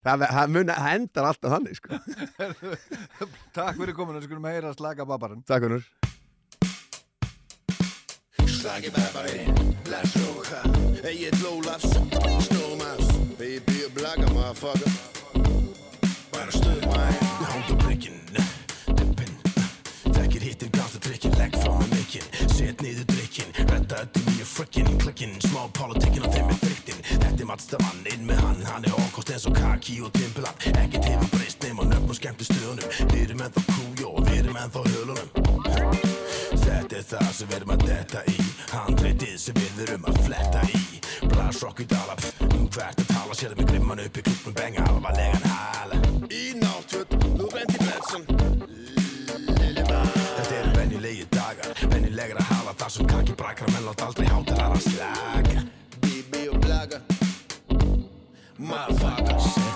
Það, það, mun, það endar alltaf þannig sko. Takk fyrir kominu, skulum heyra slaka babarinn Takk hennur Slagi babari, blæsróka Egil Ólafs, Snómas. Baby og blagga motherfucker. Bara stöð mæn Hónd og bryggjinn, dippin Þekkir hittir gáta drikkin, legg frá mig mikinn Set niður drikkin, þetta nýju frikkin Klikkin, smá politikkin og þeim er friktin Þetta er matstafann, inn með hann Hann er okkost eins og kaki og timpiland Ekkert hefur breyst nema nöfn og skemmtu stöðunum. Við erum ennþá kújó og við erum ennþá hölunum. Þetta er það sem við erum að detta í. Handreitið sem við erum að fletta í. Blasrock í dala, um hvert að tala. Það með grimman upp í klubbum, benga alvarlegan hala. Í náttföt, nú reyndi Bledson þar sem kaki brakar menn látt aldrei hátalara slaga Baby og blagga Motherfucker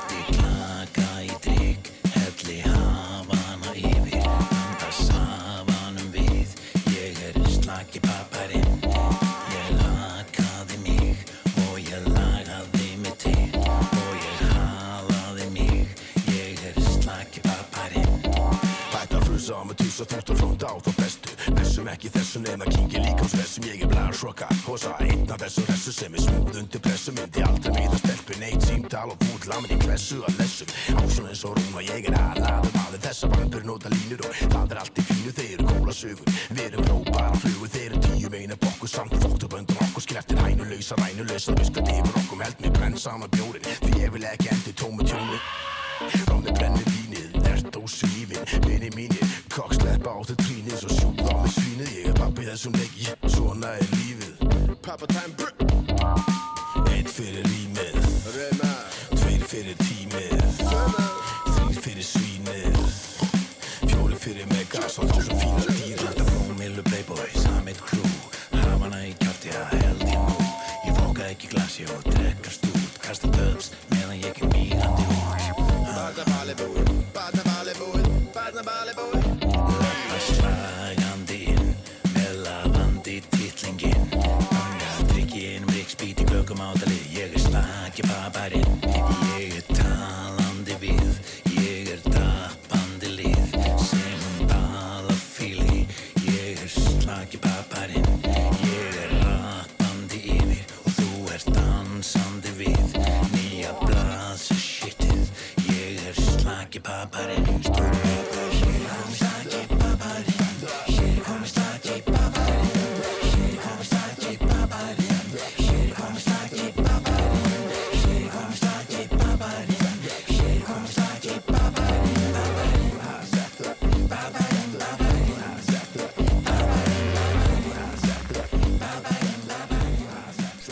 Að tussa þúst og frónda á þá bestu. Messum ekki þessu neina kingi líka á svessum Ég er blæðarsroka, hosa einn af þessum ressu sem er smúð undir pressu Myndi aldrei meða stelpu, neitt símtal og búið lamin í klessu að lessum Ásson eins og rúna, ég er aðlaður maður. Þessa vampur nota línur og það er allt í fínu. Þeir eru kóla sögur, við erum próbara flugur. Þeir eru tíu meina bokkur samt fóttu böndur okkur Skreftir hænulausa, rænulausa, viskat yfir okkur. Held mig brenn saman bjórin, því ég vil ekki endi tómu tjóni. Rámi brennir vínið, ert á svífin Vini mínir, kokk sleppa á þau trínið Svo sjúð á mig svínið, ég er pappi þessum leiki Svona er lífið Papa time, brr Eitt fyrir rýmið Reyna Tveir fyrir slagi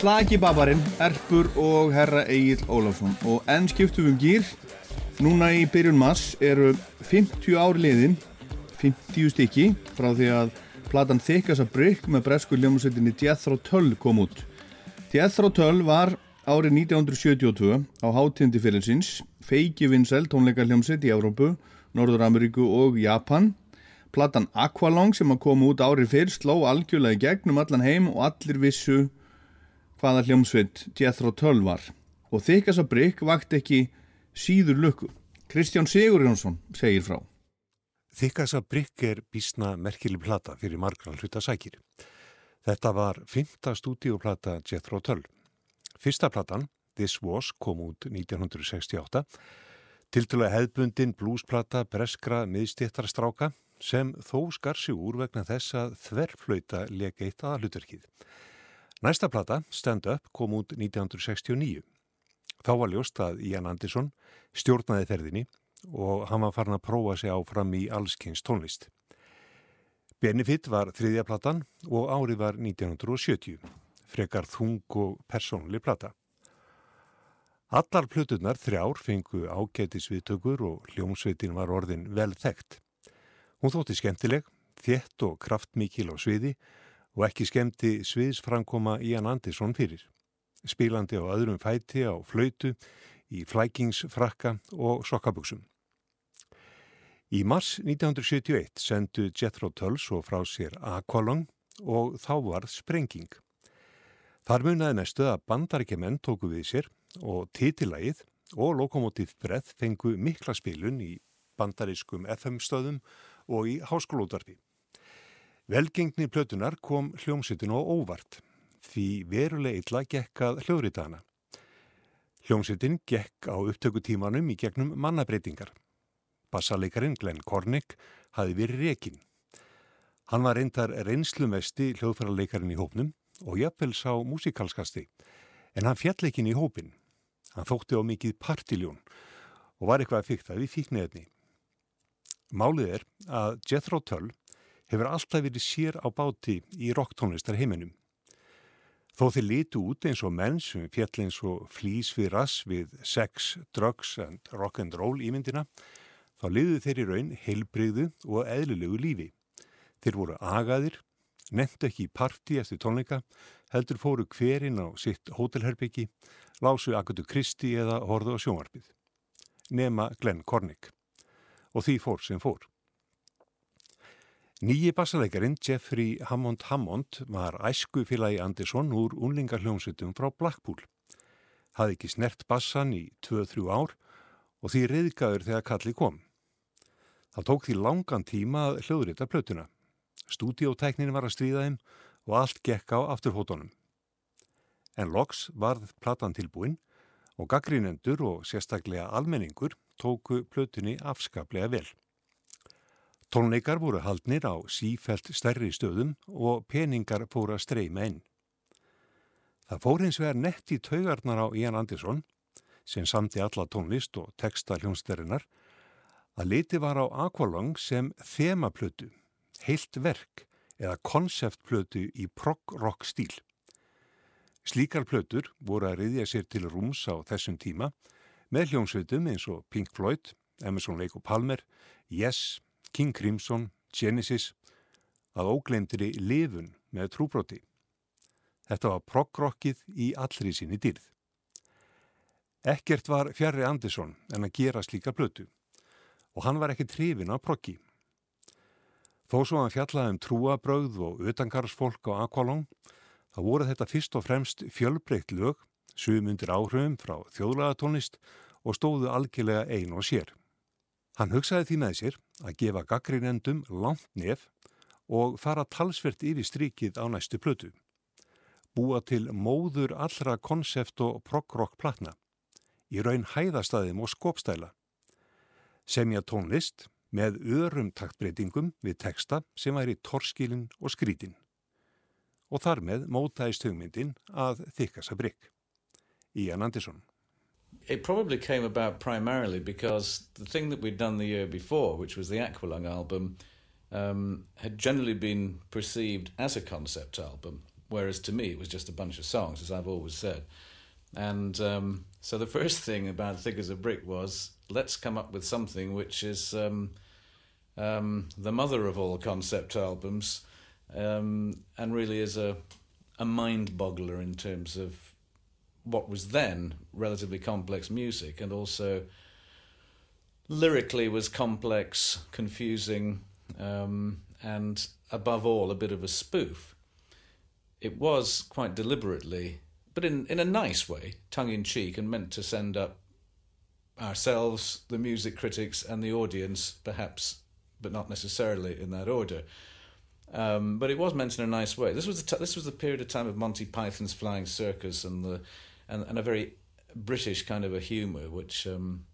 Slaki babarinn, Erpur og herra Egil Ólafsson. Og enn skiptum við um gýr núna í byrjun mass eru 50 ár liðin 50 stykki frá því að platan Þykasa Brygg með bresku ljómsveitinni Jethro Tull kom út. Jethro Tull var árið 1972 á hátindi fyrirnsins feiki vinsæl tónleika hljómsveit í Európu, Norður-Ameríku og Japan. Platan Aqualong sem að koma út árið fyrr sló algjörlega gegnum allan heim og allir vissu hvaða hljómsveit Jethro Tull var og þykasa brygg vakt ekki síður lukku. Kristján Sigur Jónsson segir frá. Þykasa brygg er bísna merkileg plata fyrir margra hluta sækir. Þetta var fymta stúdíoplata Jethro Tull. Fyrsta platan, This Was, kom út 1968, tildulega hefðbundin blúsplata breskra miðstéttarstráka sem þó skar sig úr vegna þess að þverflauta leka eitt aða hlutverkið. Næsta plata, Stand Up, kom út 1969. Þá var ljóst að Ian Anderson stjórnaði ferðinni og hann var farin að prófa sig áfram í allskynns tónlist. Benefit var þriðja platan og árið var 1970, frekar þung og persónli plata. Allar plötunar þrjár fengu ágætis viðtökur og hljómsveitin var orðin vel þekkt. Hún þótti skemmtileg, þétt og kraftmikil á sviði og ekki skemmti sviðsframkoma Ian Anderson fyrir. Spílandi á öðrum fæti á flöytu, í flækingsfrakka og sokkabuksum. Í mars 1971 sendu Jethro Tull svo frá sér Aqualung og þá varð sprenging. Þar munaði mestu að bandarækjumenn tóku við sér og titillægið og lokomotív breð fengu mikla spilun í bandarískum FM-stöðum og í háskólótarfi. Velgengni plötunar kom hljómsittin og óvart því veruleg illa gekk að hljóðritana. Hljómsittin gekk á upptökutímanum í gegnum mannabreitingar. Bassaleikarin Glenn Cornick hafi verið rekin. Hann var reyndar reynslumesti hljóðfærarleikarin í hópnum og jafnvel sá músikalskasti, en hann fjall ekki inn í hópin. Hann þótti á mikið partiljón og var eitthvað að við fíkniðni. Málið er að Jethro Tull hefur alltaf verið sér á báti í rocktónlistar heiminum. Þó þeir litu út eins og menn sem fjall eins og flýs við rass við sex, drugs and rock'n'roll ímyndina, þá liðu þeir í raun heilbreyðu og eðlilegu lífi. Þeir voru agaðir, nefndu ekki í parti eftir tónleika, heldur fóru hverinn á sitt hótelherbyggi, lásu Akatu Kristi eða horðu á sjónvarpið. Nema Glenn Cornick. Og því fór sem fór. Nýji bassalegarin Jeffrey Hammond Hammond var æsku félagi Andersson úr unlingarhljómsutum frá Blackpool. Hafði ekki snert bassan í 2-3 ár og því reyðgæður þegar kalli kom. Það tók því langan tíma að hljóðrita plötuna. Stúdiótæknin var að stríða þeim og allt gekk á afturfótonum. En loks varð platan tilbúin og gaggrínendur og sérstaklega almenningur tóku plötunni afskaplega vel. Tónleikar voru haldnir á sífælt stærri stöðum og peningar fóru að streyma inn. Það fór hins vegar nett í taugarnar á Ian Anderson, sem samti alla tónlist og texta hljónsterinnar, að liti var á Aqualung sem þemaplötu, heilt verk eða konseptplötu í prog-rock stíl. Slíkar plötur voru að riðja sér til rúms á þessum tíma með hljómsveitum eins og Pink Floyd, Emerson Lake og Palmer, Yes, King Crimson, Genesis, að óglemdiri lifun með trúbroti. Þetta var proggrockið í allri síni dýrð. Ekkert var Fjarrri Andersson en að gera slíka blötu og hann var ekki trefin á proggi. Þó svo hann fjallaði um trúabröð og utangarsfólk á Aqualong, þá voru þetta fyrst og fremst fjölbreytt lög, sumundir áhrifum frá þjóðlagatónlist og stóðu algjörlega ein og sér. Hann hugsaði því með sér að gefa gaggrinendum langt nef og fara talsvert yfir strikið á næstu plötu. Búa til móður allra konsept og prog-rock platna, í raun hæðastæðum og skopstæla. Semja tónlist með örum taktbreytingum við texta sem væri torskilin og skrítin. Og þar með mótaðist hugmyndin að þykasa brygg. Ian Anderson it probably came about primarily because the thing that we'd done the year before, which was the Aqualung album, um, had generally been perceived as a concept album, whereas to me it was just a bunch of songs, as I've always said. And um, so the first thing about Thick as a Brick was let's come up with something which is um, um the mother of all concept albums um, and really is a, a mind boggler in terms of what was then relatively complex music and also lyrically was complex, confusing, um, and above all, a bit of a spoof. It was quite deliberately, but in, in a nice way, tongue in cheek, and meant to send up ourselves, the music critics, and the audience, perhaps, but not necessarily in that order. Um, but it was meant in a nice way. This was the t- this was the period of time of Monty Python's Flying Circus and the and, and a very British kind of a humour, which um,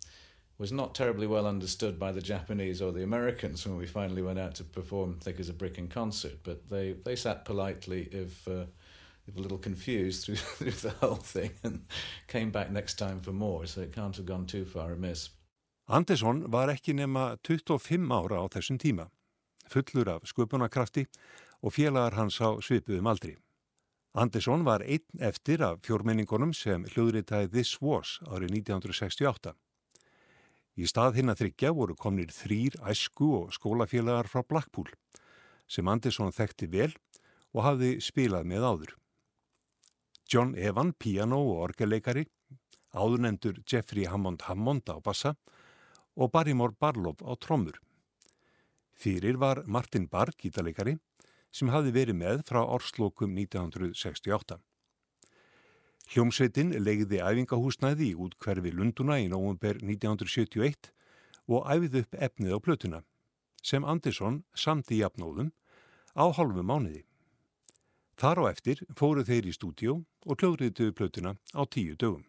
was not terribly well understood by the Japanese or the Americans when we finally went out to perform Thick as a Brick in concert. But they, they sat politely if uh, a little confused through, through the whole thing and came back next time for more, so it can't have gone too far amiss. Andersson var ekki nema 25 ára á þessum tíma, fullur af sköpunarkrafti og félagar hans á svipuðum aldri. Andersson var einn eftir af fjórmenningunum sem hljóðritaði This Was árið 1968. Í stað hinn að þryggja voru komnir þrýr æsku og skólafélagar frá Blackpool sem Andersson þekkti vel og hafði spilað með áður. John Evan, piano og orgelleikari, áðurnendur Jeffrey Hammond Hammond á bassa og Barrymore Barlow á trommur. Fyrir var Martin Barr, gítarleikari, sem hafði verið með frá orslókum 1968. Hljómsveitin legði æfingahúsnæði í útkverfi Lunduna í nógumber 1971 og æfið upp efnið á plötuna, sem Andersson samti jafnóðum á halvu mánuði. Þar á eftir fóru þeir í stúdjó og kljóðriðtuðu plötuna á tíu dögum.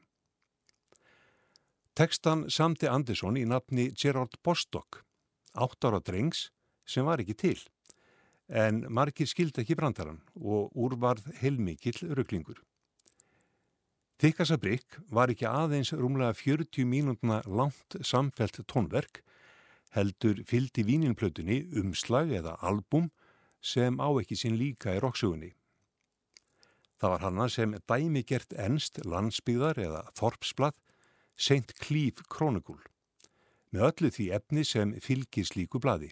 Tekstan samti Andersson í nafni Gerard Bostock, átt ára drengs sem var ekki til, en margir skildi ekki brandaran og úrvarð heilmikill rugglingur. Þykkasabrikk var ekki aðeins rúmlega 40 mínútna langt samfelt tónverk, heldur fyldi víninplötunni umslag eða album sem á ekki sinn líka í rokksugunni. Það var hanna sem dæmigert ennst landsbyðar eða þorpsblad St. Cleave Chronicle með öllu því efni sem fylgir slíku bladi.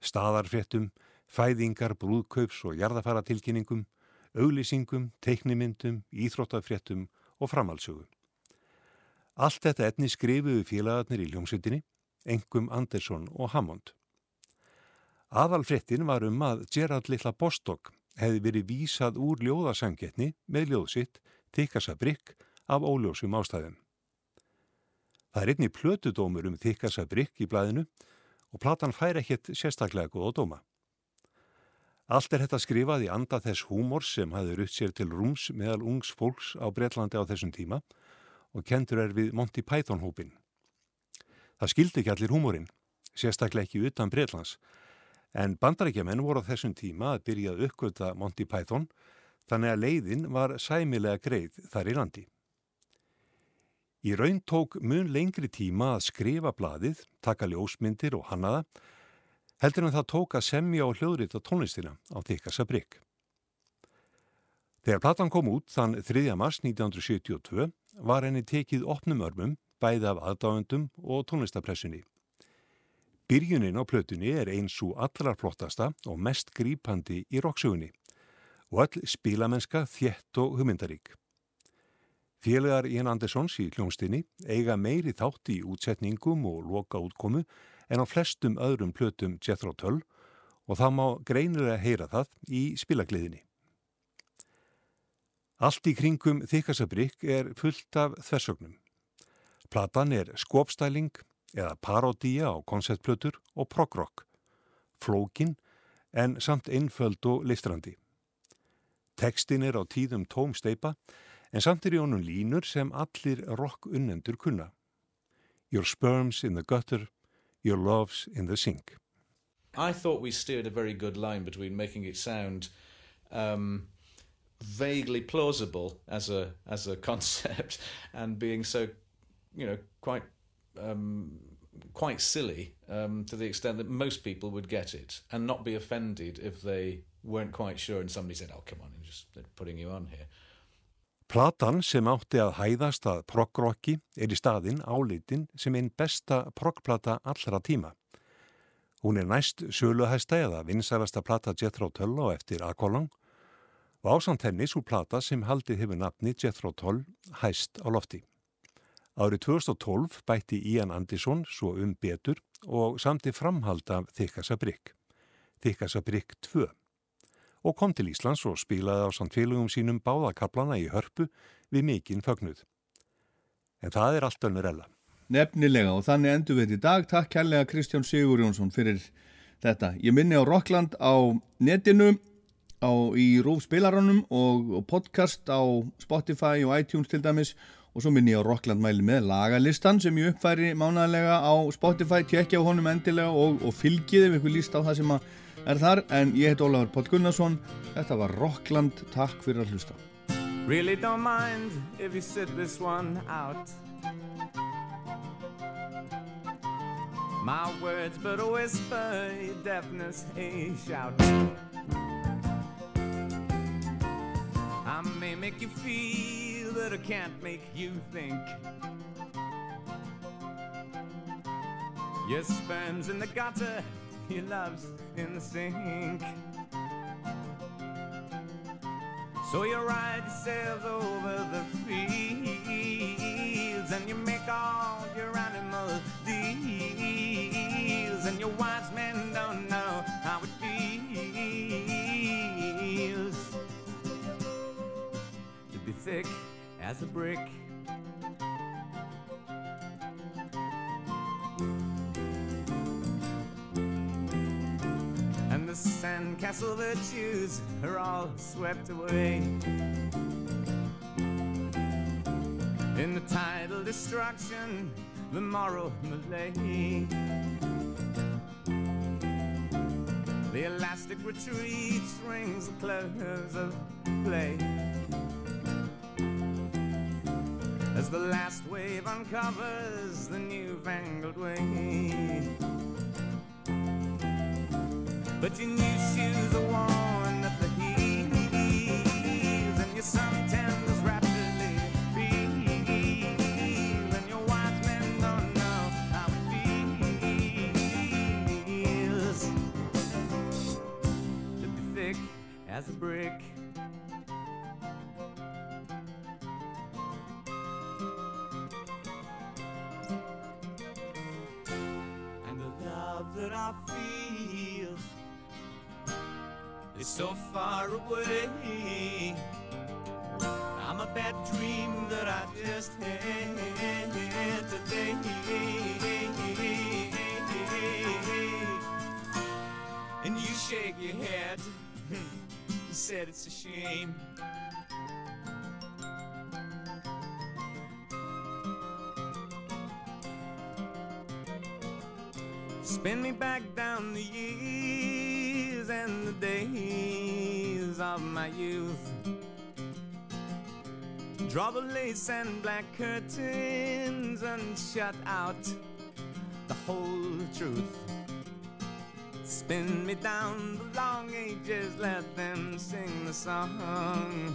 Staðarfréttum, fæðingar, brúðkaups og jarðafaratilkynningum, auglýsingum, teiknimyndum, íþróttafréttum og framhaldsögum. Allt þetta etni skrifuðu félagarnir í ljómsveitinni, engum Andersson og Hammond. Aðalfréttin var um að Gerard Lilla Bostock hefði verið vísað úr ljóðasangetni með ljóðsitt Þykasa Brygg af óljósum ástæðum. Það er einni plötudómur um Þykasa Brygg í blæðinu og platan fær ekkert sérstaklega góð á dóma. Allt er þetta skrifað í anda þess húmor sem hafði rutt sér til rúms meðal ungs fólks á Breitlandi á þessum tíma og kendur er við Monty Python hópin. Það skildi ekki allir húmorinn, sérstaklega ekki utan Breitlands, en bandarækjaman voru á þessum tíma að byrja að uppgöta Monty Python þannig að leiðin var sæmilega greið þar í landi. Í raun tók mun lengri tíma að skrifa bladið, taka ljósmyndir og hannaða, heldur en það tók að semja og hljóðrita tónlistina á Þykasa Brygg. Þegar platan kom út þann 3. mars 1972 var henni tekið opnum örmum bæði af aðdáðundum og tónlistapressunni. Byrjunin á plötunni er eins og allra flottasta og mest grípandi í rokksugunni og all spílamennska þjett og humindarík. Félagar Ian Andersons í hljómsdynni eiga meiri þátt í útsetningum og loka útkomu en á flestum öðrum plötum Jethro Tull og það má greinilega heyra það í spilagliðinni. Allt í kringum Þykkasabrikk er fullt af þversögnum. Platan er skopstæling eða parodía á konceptplötur og prog-rock, flókin en samt einföld og liftrandi. Tekstin er á tíðum tóm steipa en samt er í honum línur sem allir rock unnendur kunna. Your sperms in the gutter, your love's in the sink. I thought we steered a very good line between making it sound um, vaguely plausible as a as a concept and being so, you know, quite um, quite silly um, to the extent that most people would get it and not be offended if they weren't quite sure and somebody said, "Oh, come on, I'm just putting you on here." Platan sem átti að hæðast að proggrocki er í staðin álitin sem einn besta proggplata allra tíma. Hún er næst söluhæsta eða vinsarasta plata Jethro Tull á eftir Akolong og ásamt henni svo plata sem haldið hefur nafni Jethro Tull hæst á lofti. Árið 2012 bætti Ian Anderson svo um betur og samti framhald af Þykasa Brygg, Þykasa Brygg 2 og kom til Íslands og spilaði á samtfélugum sínum báðakaplana í hörpu við mikinn fögnuð. En það er allt önnur ella. Nefnilega og þannig endur við þetta í dag. Takk kærlega Kristján Sigur Jónsson fyrir þetta. Ég minni á Rockland á netinu, á, í Rúf spilaranum og, og podcast á Spotify og iTunes til dæmis og svo minni ég á Rockland mæli með lagalistan sem ég uppfæri mánaðlega á Spotify, tjekkja á honum endilega og, og fylgið ef ykkur líst á það sem að er þar en ég heit Ólafur Póll Gunnarsson þetta var Rockland, takk fyrir að hlusta Really don't mind if you sit this one out. My words but a whisper, your deafness a shout. I may make you feel, but I can't make you think. Your sperm's in the gutter, your love's in the sink. So you ride yourselves over the fields and you make all your animal deals and your wise men don't know how it feels to be thick as a brick. The sandcastle virtues are all swept away. In the tidal destruction, the moral malaise. The elastic retreat rings the close of play. As the last wave uncovers the newfangled way. But your new shoes are worn at the heels, and your suntans rapidly peel, and your wise men don't know how it feels to be thick as a brick. And the love that I feel is so far away. I'm a bad dream that I just had today. And you shake your head. You said it's a shame. Spin me back down the years and the days of my youth. Draw the lace and black curtains and shut out the whole truth. Spin me down the long ages, let them sing the song.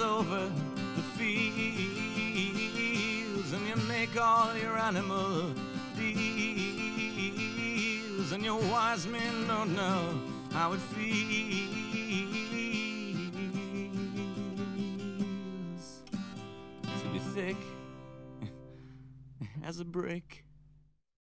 Over the fields and you make all your animal deals, and your wise men don't know how it feels to be thick as a brick.